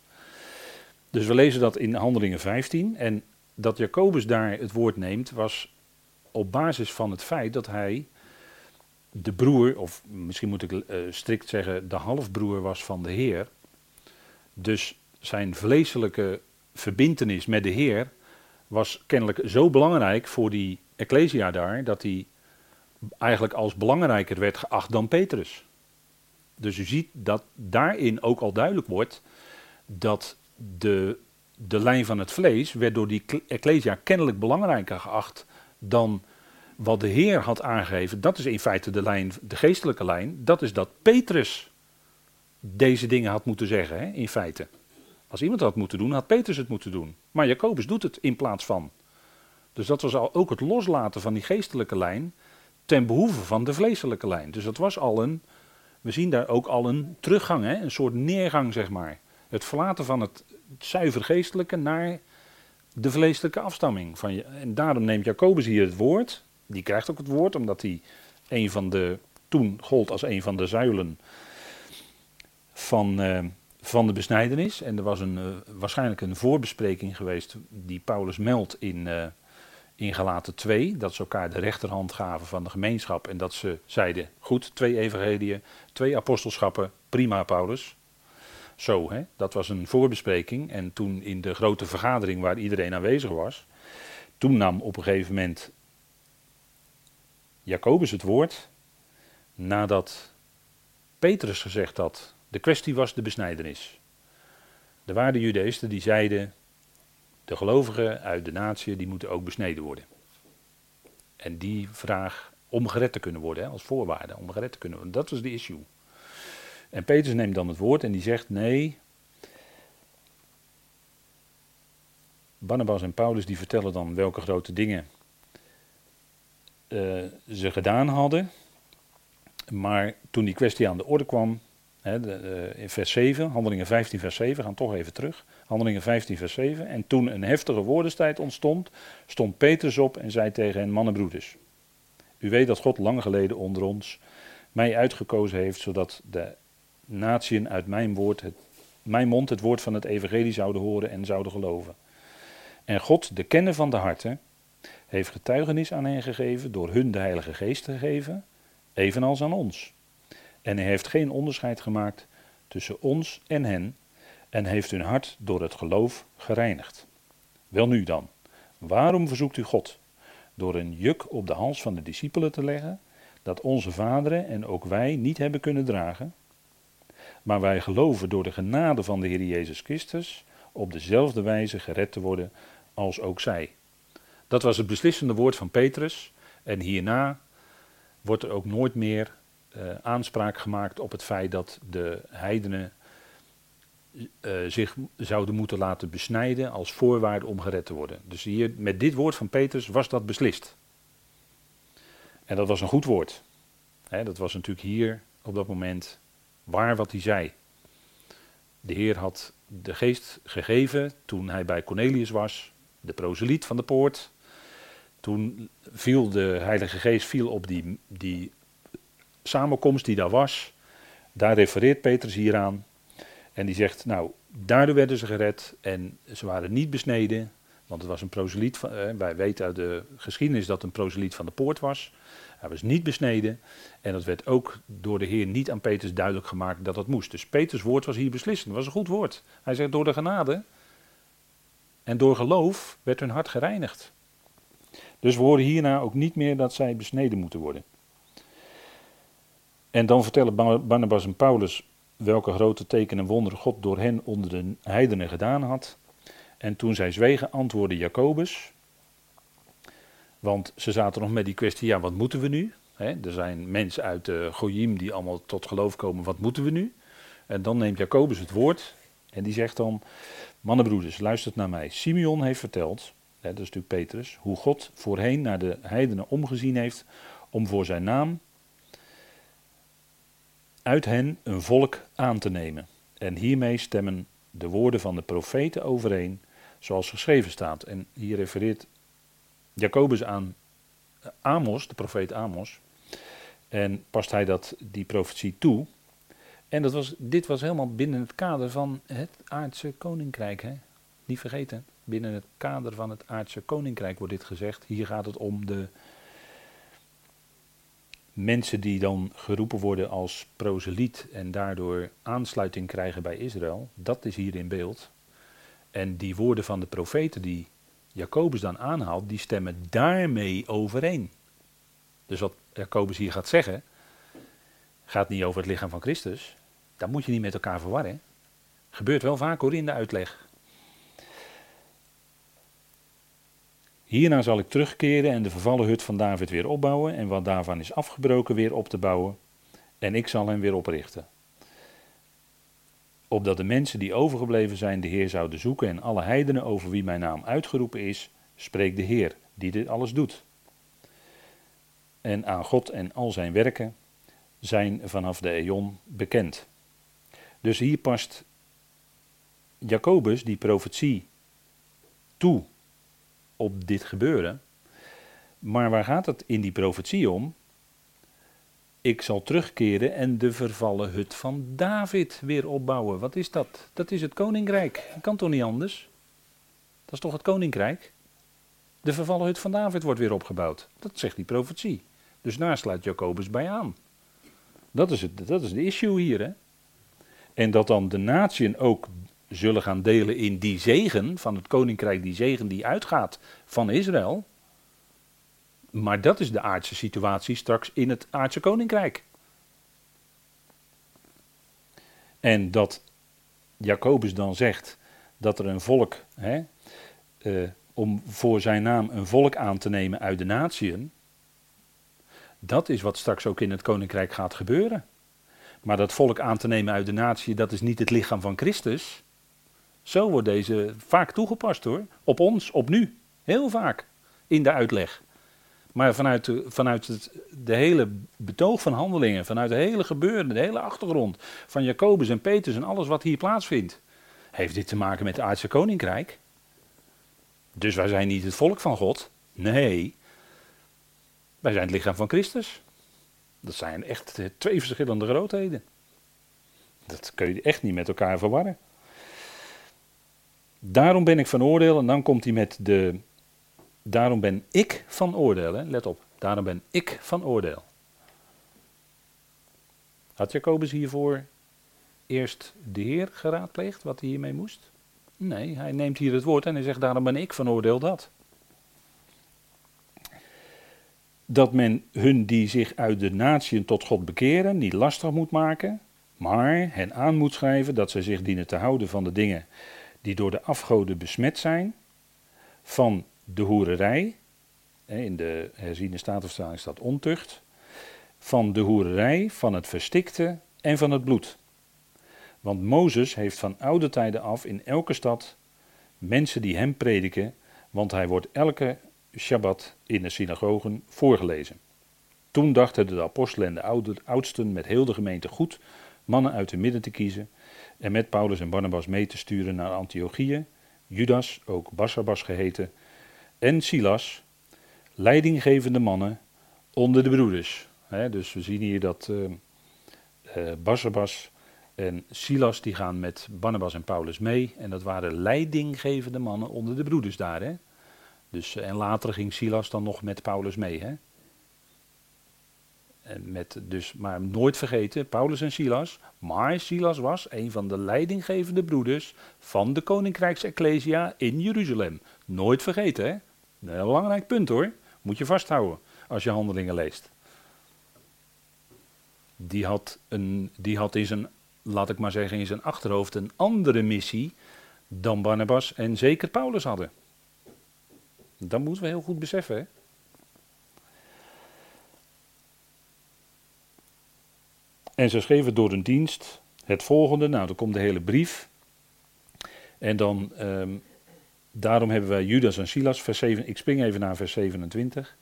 Dus we lezen dat in Handelingen 15. En dat Jacobus daar het woord neemt, was op basis van het feit dat hij de broer, of misschien moet ik uh, strikt zeggen, de halfbroer was van de Heer. Dus zijn vleeselijke verbintenis met de Heer was kennelijk zo belangrijk voor die Ecclesia daar, dat hij eigenlijk als belangrijker werd geacht dan Petrus. Dus u ziet dat daarin ook al duidelijk wordt dat de, de lijn van het vlees werd door die Ecclesia kennelijk belangrijker geacht dan wat de Heer had aangegeven. Dat is in feite de lijn, de geestelijke lijn. Dat is dat Petrus deze dingen had moeten zeggen, hè, in feite. Als iemand dat had moeten doen, had Petrus het moeten doen. Maar Jacobus doet het in plaats van. Dus dat was al ook het loslaten van die geestelijke lijn ten behoeve van de vleeselijke lijn. Dus dat was al een, we zien daar ook al een teruggang, hè? een soort neergang zeg maar. Het verlaten van het zuiver geestelijke naar de vleeselijke afstamming. Van je, en daarom neemt Jacobus hier het woord, die krijgt ook het woord omdat hij een van de, toen gold als een van de zuilen van, uh, van de besnijdenis. En er was een, uh, waarschijnlijk een voorbespreking geweest die Paulus meldt in... Uh, in Galaten 2, dat ze elkaar de rechterhand gaven van de gemeenschap en dat ze zeiden, goed, twee evangeliën, twee apostelschappen, prima Paulus. Zo, hè? dat was een voorbespreking en toen in de grote vergadering waar iedereen aanwezig was, toen nam op een gegeven moment Jacobus het woord, nadat Petrus gezegd had, de kwestie was de besnijdenis. Er waren judeesten die zeiden, de gelovigen uit de natie, die moeten ook besneden worden. En die vraag om gered te kunnen worden, als voorwaarde, om gered te kunnen worden, dat was de issue. En Petrus neemt dan het woord en die zegt, nee, Barnabas en Paulus die vertellen dan welke grote dingen uh, ze gedaan hadden. Maar toen die kwestie aan de orde kwam, de, in vers 7, handelingen 15 vers 7, gaan toch even terug. Handelingen 15, vers 7. En toen een heftige woordenstijd ontstond, stond Petrus op en zei tegen hen, mannenbroeders. U weet dat God lang geleden onder ons mij uitgekozen heeft, zodat de natieën uit mijn, woord, het, mijn mond het woord van het evangelie zouden horen en zouden geloven. En God, de kenner van de harten, heeft getuigenis aan hen gegeven, door hun de Heilige Geest te geven, evenals aan ons. En hij heeft geen onderscheid gemaakt tussen ons en hen, en heeft hun hart door het geloof gereinigd. Wel nu dan, waarom verzoekt u God door een juk op de hals van de discipelen te leggen, dat onze vaderen en ook wij niet hebben kunnen dragen? Maar wij geloven door de genade van de Heer Jezus Christus op dezelfde wijze gered te worden als ook zij. Dat was het beslissende woord van Petrus. En hierna wordt er ook nooit meer aanspraak gemaakt op het feit dat de heidenen uh, zich zouden moeten laten besnijden als voorwaarde om gered te worden. Dus hier, met dit woord van Petrus was dat beslist. En dat was een goed woord. dat was natuurlijk hier op dat moment waar wat hij zei. De Heer had de geest gegeven toen hij bij Cornelius was, de proseliet van de poort. Toen viel de Heilige Geest viel op die, die samenkomst die daar was. Daar refereert Petrus hier aan. En die zegt, nou, daardoor werden ze gered en ze waren niet besneden, Want het was een proseliet, van, eh, wij weten uit de geschiedenis dat een proseliet van de poort was. Hij was niet besneden. En dat werd ook door de Heer niet aan Peters duidelijk gemaakt dat dat moest. Dus Peters woord was hier beslissend. Was een goed woord. Hij zegt door de genade en door geloof werd hun hart gereinigd. Dus we horen hierna ook niet meer dat zij besneden moeten worden. En dan vertellen Barnabas en Paulus welke grote tekenen en wonderen God door hen onder de heidenen gedaan had. En toen zij zwegen, antwoordde Jacobus. Want ze zaten nog met die kwestie, ja, wat moeten we nu? er zijn mensen uit de Goyim die allemaal tot geloof komen, wat moeten we nu? En dan neemt Jacobus het woord en die zegt dan, mannenbroeders, luistert naar mij. Simeon heeft verteld, dat is natuurlijk Petrus, hoe God voorheen naar de heidenen omgezien heeft om voor zijn naam uit hen een volk aan te nemen. En hiermee stemmen de woorden van de profeten overeen, zoals geschreven staat. En hier refereert Jacobus aan Amos, de profeet Amos. En past hij dat, die profetie toe. En dat was, dit was helemaal binnen het kader van het aardse koninkrijk. Hè? Niet vergeten, binnen het kader van het aardse koninkrijk wordt dit gezegd. Hier gaat het om de mensen die dan geroepen worden als proseliet en daardoor aansluiting krijgen bij Israël. Dat is hier in beeld. En die woorden van de profeten die Jacobus dan aanhaalt, die stemmen daarmee overeen. Dus wat Jacobus hier gaat zeggen, gaat niet over het lichaam van Christus. Dat moet je niet met elkaar verwarren. Gebeurt wel vaak hoor in de uitleg. Hierna zal ik terugkeren en de vervallen hut van David weer opbouwen en wat daarvan is afgebroken weer op te bouwen. En ik zal hem weer oprichten. Opdat de mensen die overgebleven zijn de Heer zouden zoeken en alle heidenen over wie mijn naam uitgeroepen is, spreekt de Heer, die dit alles doet. En aan God en al zijn werken zijn vanaf de eon bekend. Dus hier past Jacobus die profetie toe op dit gebeuren. Maar waar gaat het in die profetie om? Ik zal terugkeren en de vervallen hut van David weer opbouwen. Wat is dat? Dat is het koninkrijk. Kan toch niet anders? Dat is toch het koninkrijk? De vervallen hut van David wordt weer opgebouwd. Dat zegt die profetie. Dus daar sluit Jacobus bij aan. Dat is, het, dat is de issue hier. Hè? En dat dan de natieën ook zullen gaan delen in die zegen van het koninkrijk, die zegen die uitgaat van Israël. Maar dat is de aardse situatie straks in het aardse koninkrijk. En dat Jacobus dan zegt dat er een volk, hè, uh, om voor zijn naam een volk aan te nemen uit de natieën, dat is wat straks ook in het koninkrijk gaat gebeuren. Maar dat volk aan te nemen uit de natie, dat is niet het lichaam van Christus. Zo wordt deze vaak toegepast hoor. Op ons, op nu. Heel vaak in de uitleg. Maar vanuit, de, vanuit het de hele betoog van handelingen, vanuit de hele gebeuren, de hele achtergrond van Jacobus en Petrus en alles wat hier plaatsvindt, heeft dit te maken met het aardse koninkrijk. Dus wij zijn niet het volk van God. Nee, wij zijn het lichaam van Christus. Dat zijn echt twee verschillende grootheden. Dat kun je echt niet met elkaar verwarren. Daarom ben ik van oordeel, en dan komt hij met de. Daarom ben ik van oordeel, let op. Daarom ben ik van oordeel. Had Jacobus hiervoor eerst de Heer geraadpleegd, wat hij hiermee moest? Nee, hij neemt hier het woord en hij zegt: Daarom ben ik van oordeel dat. Dat men hun die zich uit de natieën tot God bekeren niet lastig moet maken, maar hen aan moet schrijven dat zij zich dienen te houden van de dingen die door de afgoden besmet zijn, van de hoererij, in de herziene statenvertaling staat ontucht, van de hoererij, van het verstikte en van het bloed. Want Mozes heeft van oude tijden af in elke stad mensen die hem prediken, want hij wordt elke Shabbat in de synagogen voorgelezen. Toen dachten de apostelen en de oudsten met heel de gemeente goed mannen uit de midden te kiezen en met Paulus en Barnabas mee te sturen naar Antiochië, Judas, ook Barsabas geheten, en Silas, leidinggevende mannen onder de broeders. dus we zien hier dat uh, En Silas die gaan met Barnabas en Paulus mee. En dat waren leidinggevende mannen onder de broeders daar. Dus, en later ging Silas dan nog met Paulus mee. Met dus, maar nooit vergeten, Paulus en Silas. Maar Silas was een van de leidinggevende broeders van de Koninkrijksecclesia in Jeruzalem. Nooit vergeten, hè? Een belangrijk punt hoor. Moet je vasthouden als je handelingen leest. Die had, een, die had in zijn, laat ik maar zeggen, in zijn achterhoofd een andere missie dan Barnabas en zeker Paulus hadden. Dat moeten we heel goed beseffen. Hè? En ze schreven door een dienst het volgende. Nou, dan komt de hele brief. En dan, um, daarom hebben wij Judas en Silas, vers 7, ik spring even naar vers 27.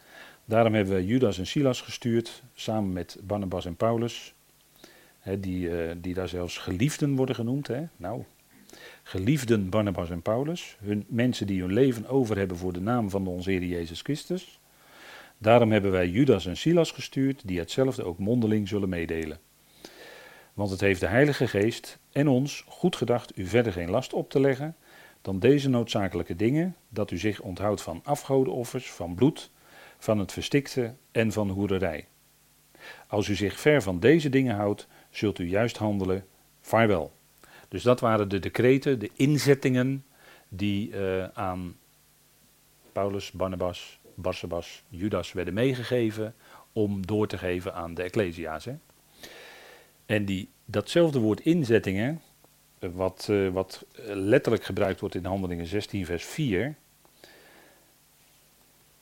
Daarom hebben wij Judas en Silas gestuurd, samen met Barnabas en Paulus. die, uh, die daar zelfs geliefden worden genoemd. Hè? Nou, geliefden Barnabas en Paulus. Hun, mensen die hun leven over hebben voor de naam van onze Heer Jezus Christus. Daarom hebben wij Judas en Silas gestuurd, die hetzelfde ook mondeling zullen meedelen. Want het heeft de Heilige Geest en ons goed gedacht u verder geen last op te leggen dan deze noodzakelijke dingen, dat u zich onthoudt van afgodenoffers, van bloed, van het verstikte en van hoererij. Als u zich ver van deze dingen houdt, zult u juist handelen. Vaarwel. Dus dat waren de decreten, de inzettingen die uh, aan Paulus, Barnabas, Barsabas, Judas werden meegegeven om door te geven aan de Ecclesia's. Hè? En die, datzelfde woord inzettingen, eh, wat, uh, wat letterlijk gebruikt wordt in Handelingen 16, vers 4.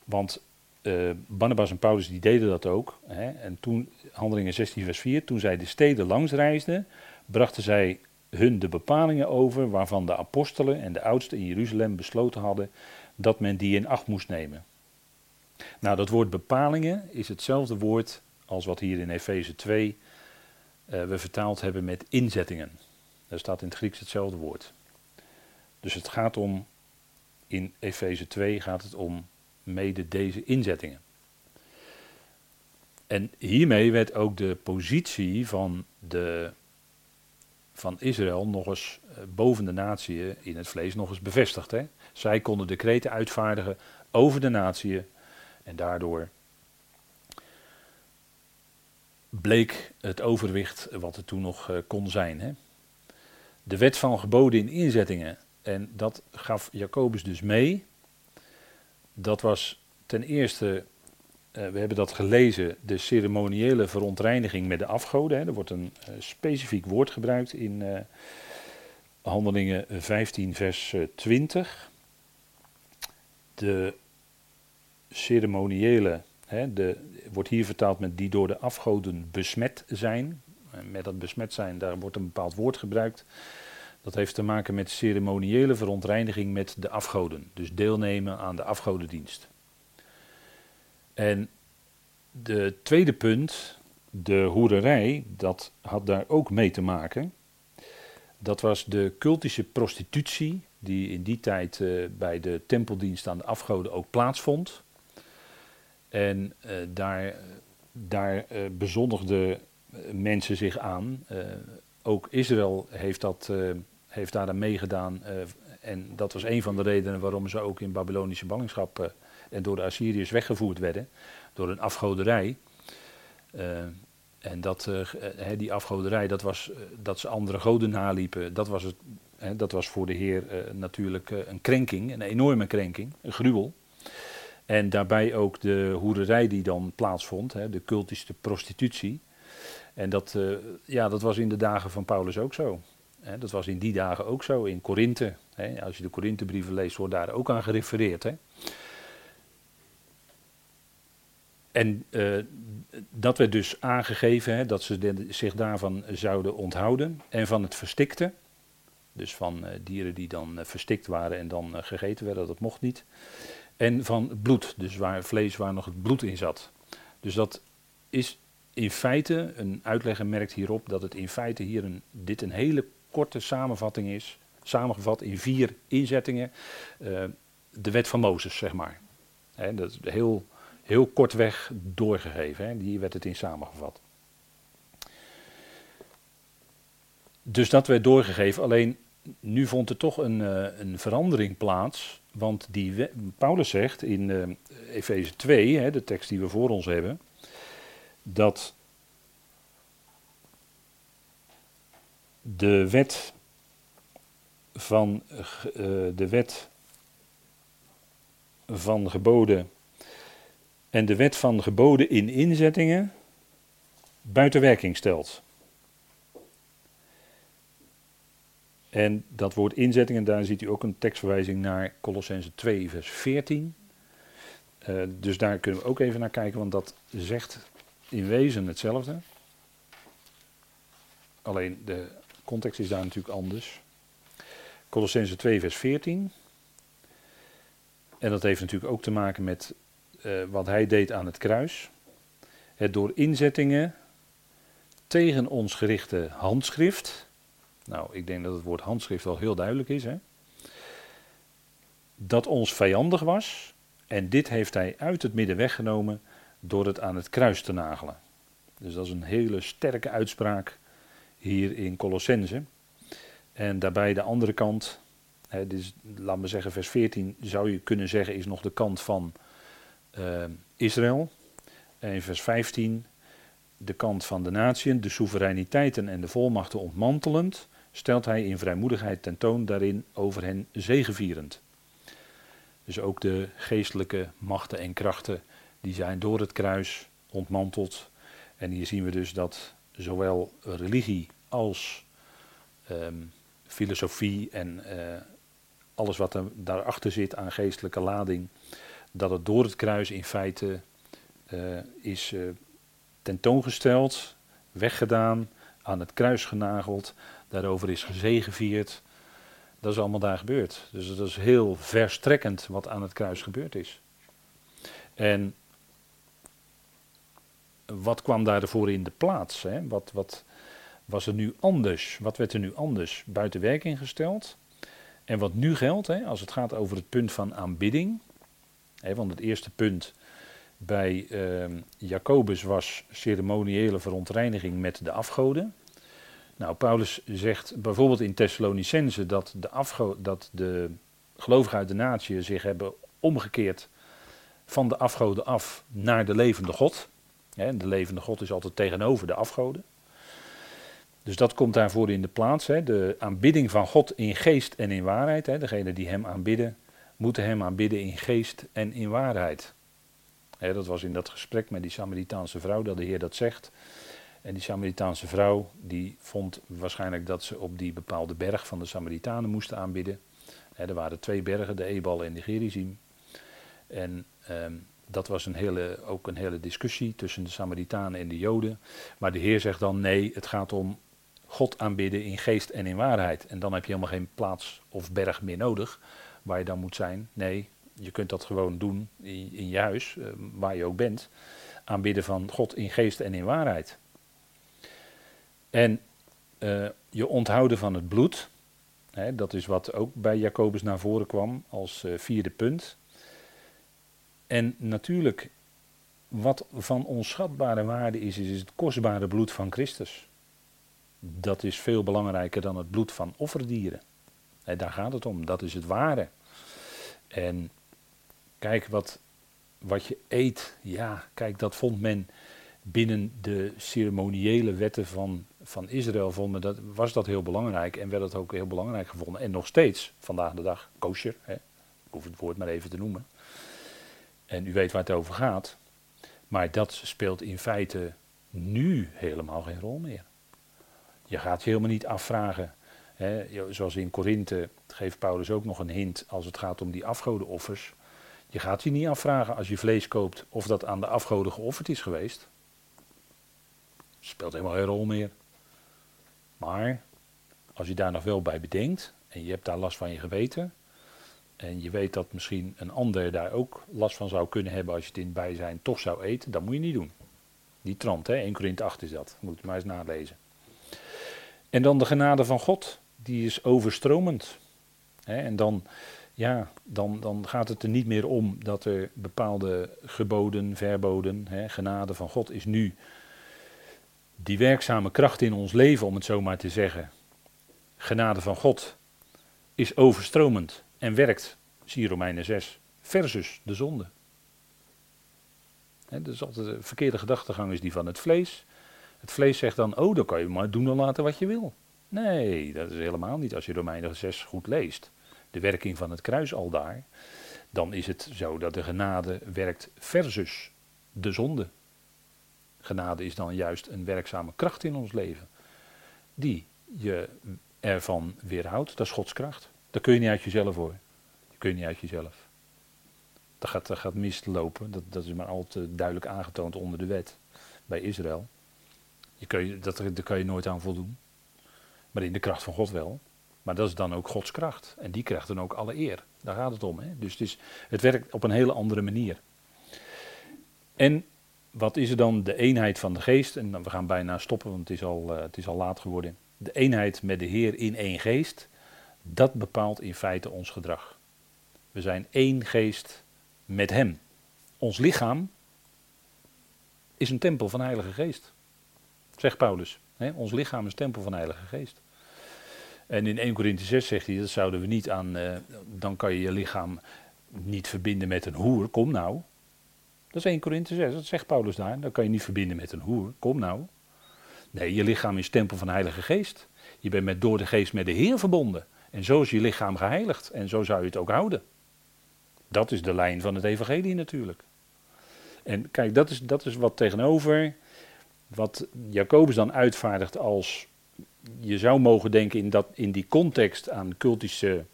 Want uh, Barnabas en Paulus die deden dat ook. Hè, en toen, Handelingen 16, vers 4, toen zij de steden langs reisden, brachten zij hun de bepalingen over waarvan de apostelen en de oudsten in Jeruzalem besloten hadden dat men die in acht moest nemen. Nou, dat woord bepalingen is hetzelfde woord als wat hier in Efeze 2 uh, we vertaald hebben met inzettingen. Daar staat in het Grieks hetzelfde woord. Dus het gaat om, in Efeze 2 gaat het om mede deze inzettingen. En hiermee werd ook de positie van, de, van Israël nog eens eh, boven de natie in het vlees nog eens bevestigd. Hè? Zij konden decreten uitvaardigen over de natie en daardoor bleek het overwicht wat er toen nog uh, kon zijn. Hè? De wet van geboden in inzettingen, en dat gaf Jacobus dus mee. Dat was ten eerste, uh, we hebben dat gelezen, de ceremoniële verontreiniging met de afgoden. Hè? Er wordt een uh, specifiek woord gebruikt in Handelingen 15, vers 20. De ceremoniële Hè, de, wordt hier vertaald met die door de afgoden besmet zijn. Met dat besmet zijn, daar wordt een bepaald woord gebruikt. Dat heeft te maken met ceremoniële verontreiniging met de afgoden. Dus deelnemen aan de afgodendienst. En de tweede punt, de hoererij, dat had daar ook mee te maken. Dat was de cultische prostitutie, die in die tijd uh, bij de tempeldienst aan de afgoden ook plaatsvond. En uh, daar, daar uh, bezondigden mensen zich aan. Ook Israël heeft, dat, heeft daar aan meegedaan. en dat was een van de redenen waarom ze ook in Babylonische ballingschap en door de Assyriërs weggevoerd werden. Door een afgoderij. en dat, die afgoderij, dat was dat ze andere goden naliepen. Dat was, het, dat was voor de Heer natuurlijk een krenking, een enorme krenking, een gruwel. En daarbij ook de hoererij die dan plaatsvond, hè, de cultische prostitutie. En dat, uh, ja, dat was in de dagen van Paulus ook zo. Hè, dat was in die dagen ook zo, in Korinthe. Als je de Korinthebrieven leest, wordt daar ook aan gerefereerd. Hè. En uh, dat werd dus aangegeven, hè, dat ze zich daarvan zouden onthouden. En van het verstikte, dus van uh, dieren die dan verstikt waren en dan gegeten werden, dat mocht niet en van bloed, dus waar vlees waar nog het bloed in zat. Dus dat is in feite, een uitlegger merkt hierop dat het in feite hier een, dit een hele korte samenvatting is, samengevat in vier inzettingen, uh, de wet van Mozes, zeg maar. Dat is heel, heel kortweg doorgegeven, hier werd het in samengevat. dus dat werd doorgegeven, alleen nu vond er toch een, uh, een verandering plaats. Want die Paulus zegt in uh, Efeze 2, hè, de tekst die we voor ons hebben, dat de wet van uh, de wet van geboden en de wet van geboden in inzettingen buiten werking stelt. En dat woord inzettingen, daar ziet u ook een tekstverwijzing naar Colossense 2, vers 14. Uh, eh, dus daar kunnen we ook even naar kijken, want dat zegt in wezen hetzelfde. Alleen de context is daar natuurlijk anders. Colossense 2, vers 14. En dat heeft natuurlijk ook te maken met uh, wat hij deed aan het kruis. Het door inzettingen tegen ons gerichte handschrift. Nou, ik denk dat het woord handschrift wel heel duidelijk is. Hè? Dat ons vijandig was. En dit heeft hij uit het midden weggenomen door het aan het kruis te nagelen. Dus dat is een hele sterke uitspraak hier in Colossense. En daarbij de andere kant, hè, dus, laat me zeggen, vers 14 zou je kunnen zeggen is nog de kant van uh, Israël. En vers 15 de kant van de natieën, de soevereiniteiten en de volmachten ontmantelend, stelt hij in vrijmoedigheid tentoon daarin over hen zegevierend. Dus ook de geestelijke machten en krachten die zijn door het kruis ontmanteld. En hier zien we dus dat zowel religie als um, filosofie en uh, alles wat er daarachter zit aan geestelijke lading, dat het door het kruis in feite uh, is uh, tentoongesteld, weggedaan, aan het kruis genageld, daarover is gezegevierd. Dat is allemaal daar gebeurd. Dus dat is heel verstrekkend wat aan het kruis gebeurd is. En wat kwam daarvoor in de plaats? Hè? Wat, wat was er nu anders? Wat werd er nu anders buiten werking gesteld? En wat nu geldt, hè, als het gaat over het punt van aanbidding. Hè, want het eerste punt bij uh, Jacobus was ceremoniële verontreiniging met de afgoden. Nou, Paulus zegt bijvoorbeeld in Thessalonicense dat de, afgo dat de gelovigen uit de natie zich hebben omgekeerd van de afgoden af naar de levende God. de levende God is altijd tegenover de afgoden. Dus dat komt daarvoor in de plaats. De aanbidding van God in geest en in waarheid. Degenen die hem aanbidden, moeten hem aanbidden in geest en in waarheid. dat was in dat gesprek met die Samaritaanse vrouw dat de Heer dat zegt. En die Samaritaanse vrouw die vond waarschijnlijk dat ze op die bepaalde berg van de Samaritanen moesten aanbidden. er waren twee bergen, de Ebal en de Gerizim. En ehm, dat was een hele, ook een hele discussie tussen de Samaritanen en de Joden. Maar de Heer zegt dan nee, het gaat om God aanbidden in geest en in waarheid. En dan heb je helemaal geen plaats of berg meer nodig waar je dan moet zijn. Nee, je kunt dat gewoon doen in, je huis, eh, waar je ook bent. Aanbidden van God in geest en in waarheid. En uh, je onthouden van het bloed, hè, dat is wat ook bij Jacobus naar voren kwam als uh, vierde punt. En natuurlijk, wat van onschatbare waarde is, is het kostbare bloed van Christus. Dat is veel belangrijker dan het bloed van offerdieren. En daar gaat het om, dat is het ware. En kijk wat, wat je eet, ja, kijk, dat vond men binnen de ceremoniële wetten van, van Israël vonden, dat, was dat heel belangrijk en werd het ook heel belangrijk gevonden. En nog steeds, vandaag de dag, kosher, hè, ik hoef het woord maar even te noemen. En u weet waar het over gaat. Maar dat speelt in feite nu helemaal geen rol meer. Je gaat je helemaal niet afvragen, hè, zoals in Korinthe geeft Paulus ook nog een hint als het gaat om die afgodenoffers. Je gaat je niet afvragen als je vlees koopt of dat aan de afgoden geofferd is geweest. Speelt helemaal geen rol meer. Maar als je daar nog wel bij bedenkt en je hebt daar last van je geweten. En je weet dat misschien een ander daar ook last van zou kunnen hebben als je het in bijzijn toch zou eten. Dat moet je niet doen. Die trant, hè? 1 Korinthe 8 is dat. Moet maar eens nalezen. En dan de genade van God. Die is overstromend. Hè? En dan, ja, dan, dan gaat het er niet meer om dat er bepaalde geboden, verboden, hè? genade van God is nu die werkzame kracht in ons leven, om het zo maar te zeggen, genade van God is overstromend en werkt, zie Romeinen 6, versus de zonde. He, dus altijd een verkeerde gedachtegang is die van het vlees. Het vlees zegt dan, oh, dan kan je maar doen en laten wat je wil. Nee, dat is helemaal niet. Als je Romeinen 6 goed leest, de werking van het kruis al daar, dan is het zo dat de genade werkt versus de zonde. Genade is dan juist een werkzame kracht in ons leven, die je ervan weerhoudt. Dat is Gods kracht. Dat kun je niet uit jezelf hoor. Dat kun je niet uit jezelf. Dat gaat, dat gaat mislopen. Dat, dat is maar al te duidelijk aangetoond onder de wet bij Israël. Je kun dat, daar kan je nooit aan voldoen. Maar in de kracht van God wel. Maar dat is dan ook Gods kracht. En die krijgt dan ook alle eer. Daar gaat het om. Hè? Dus het werkt op een hele andere manier. En wat is er dan de eenheid van de geest? En we gaan bijna stoppen, want het is al, uh, het is al laat geworden. De eenheid met de Heer in één geest. Dat bepaalt in feite ons gedrag. We zijn één geest met Hem. Ons lichaam is een tempel van de Heilige Geest. Zegt Paulus. Ons lichaam is een tempel van de Heilige Geest. En in 1 Corinthië 6 zegt hij, dat zouden we niet aan, uh, dan kan je je lichaam niet verbinden met een hoer, kom nou. Dat is 1 Corinthië 6, dat zegt Paulus daar. Dan kan je niet verbinden met een hoer, kom nou. Nee, je lichaam is tempel van de Heilige Geest. Je bent met, door de Geest met de Heer verbonden. En zo is je lichaam geheiligd. En zo zou je het ook houden. Dat is de lijn van het evangelie natuurlijk. En kijk, dat is, dat is wat tegenover, wat Jacobus dan uitvaardigt als je zou mogen denken in, dat, in die context aan cultische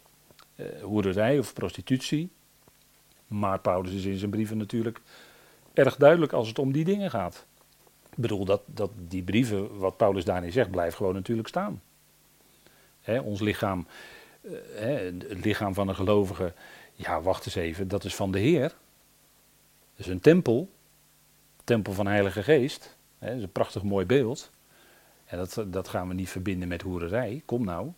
uh, hoererij of prostitutie. Maar Paulus is in zijn brieven natuurlijk erg duidelijk als het om die dingen gaat. Ik bedoel, dat, dat die brieven, wat Paulus daarin zegt, blijft gewoon natuurlijk staan. Hè, ons lichaam, uh, hè, het lichaam van een gelovige, ja, wacht eens even, dat is van de Heer. Dat is een tempel, tempel van Heilige Geest. Hè, dat is een prachtig mooi beeld. En dat, dat gaan we niet verbinden met hoererij. Kom nou.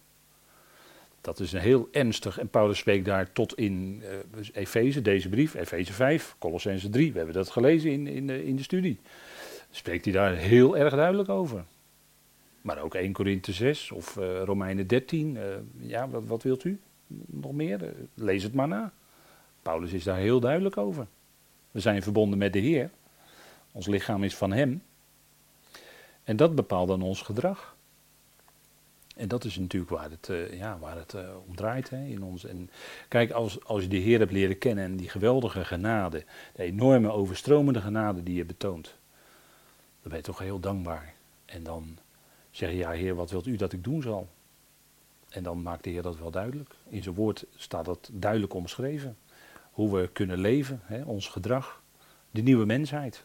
Dat is een heel ernstig. En Paulus spreekt daar tot in uh, Efeze, deze brief, Efeze 5, Colossense 3. We hebben dat gelezen in, in, de, in de studie. Spreekt hij daar heel erg duidelijk over. Maar ook 1 Korinthe 6 of uh, Romeinen 13. Uh, ja, wat, wat, wilt u? Nog meer? lees het maar na. Paulus is daar heel duidelijk over. We zijn verbonden met de Heer. Ons lichaam is van Hem. En dat bepaalt dan ons gedrag. En dat is natuurlijk waar het, uh, ja, waar het uh, om draait hè, in ons. En kijk, als, als je de Heer hebt leren kennen en die geweldige genade, de enorme overstromende genade die je betoont, dan ben je toch heel dankbaar. En dan zeg je, ja Heer, wat wilt u dat ik doen zal? En dan maakt de Heer dat wel duidelijk. In zijn woord staat dat duidelijk omschreven. Hoe we kunnen leven, hè, ons gedrag, de nieuwe mensheid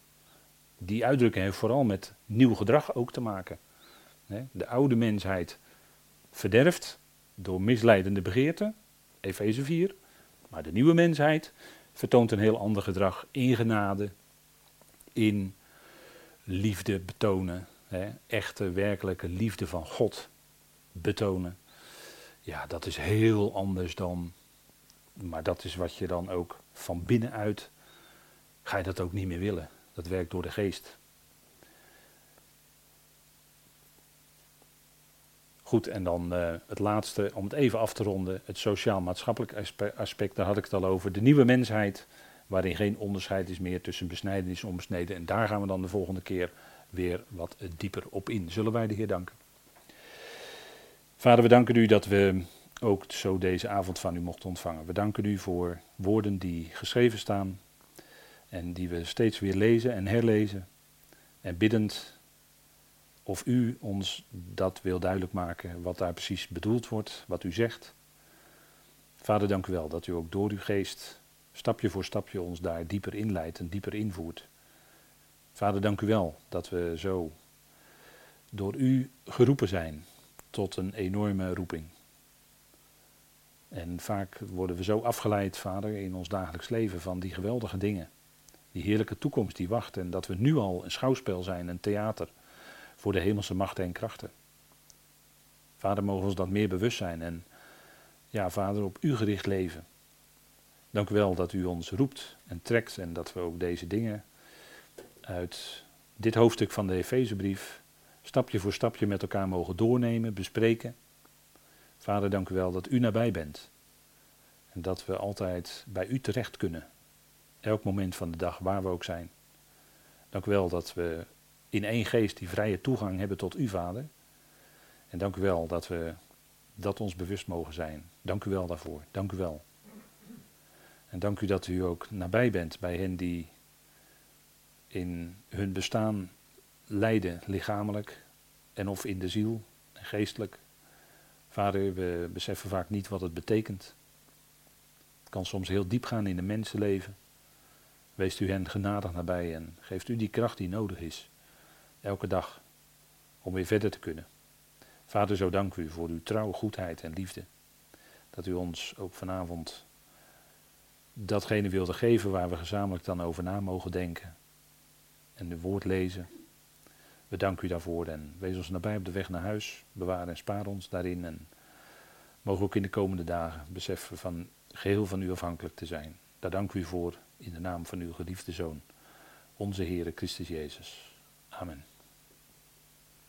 die uitdrukking heeft vooral met nieuw gedrag ook te maken. De oude mensheid verderft door misleidende begeerten, Efeze 4. Maar de nieuwe mensheid vertoont een heel ander gedrag in genade, in liefde betonen, echte werkelijke liefde van God betonen. Ja, dat is heel anders dan, maar dat is wat je dan ook van binnenuit, ga je dat ook niet meer willen. Dat werkt door de geest. Goed, en dan uh, het laatste, om het even af te ronden, het sociaal-maatschappelijk aspect, daar had ik het al over. De nieuwe mensheid, waarin geen onderscheid is meer tussen besnijdenis en onbesneden. En daar gaan we dan de volgende keer weer wat dieper op in. Zullen wij de Heer danken? Vader, we danken u dat we ook zo deze avond van u mochten ontvangen. We danken u voor woorden die geschreven staan en die we steeds weer lezen en herlezen. En biddend of u ons dat wil duidelijk maken, wat daar precies bedoeld wordt, wat u zegt. Vader, dank u wel dat u ook door uw geest stapje voor stapje ons daar dieper inleidt en dieper invoert. Vader, dank u wel dat we zo door u geroepen zijn tot een enorme roeping. En vaak worden we zo afgeleid, Vader, in ons dagelijks leven van die geweldige dingen die heerlijke toekomst die wacht en dat we nu al een schouwspel zijn, een theater voor de hemelse machten en krachten. Vader, mogen ons dat meer bewust zijn en ja, Vader, op u gericht leven. Dank u wel dat u ons roept en trekt en dat we ook deze dingen uit dit hoofdstuk van de Efezebrief stapje voor stapje met elkaar mogen doornemen, bespreken. Vader, dank u wel dat u nabij bent. En dat we altijd bij u terecht kunnen. Elk moment van de dag, waar we ook zijn. Dank u wel dat we in één geest die vrije toegang hebben tot u, Vader. En dank u wel dat we dat ons bewust mogen zijn. Dank u wel daarvoor. Dank u wel. En dank u dat u ook nabij bent bij hen die in hun bestaan lijden, lichamelijk en of in de ziel geestelijk. Vader, we beseffen vaak niet wat het betekent. Het kan soms heel diep gaan in een mensenleven. Wees u hen genadig nabij en geeft u die kracht die nodig is. Elke dag. Om weer verder te kunnen. Vader, zo dank u voor uw trouwe goedheid en liefde. Dat u ons ook vanavond datgene wilde geven waar we gezamenlijk dan over na mogen denken. En uw woord lezen. We danken u daarvoor en wees ons nabij op de weg naar huis. Bewaar en spaar ons daarin. En mogen ook in de komende dagen beseffen van geheel van u afhankelijk te zijn. Daar dank u voor in de naam van uw geliefde Zoon, onze Heere Christus Jezus. Amen.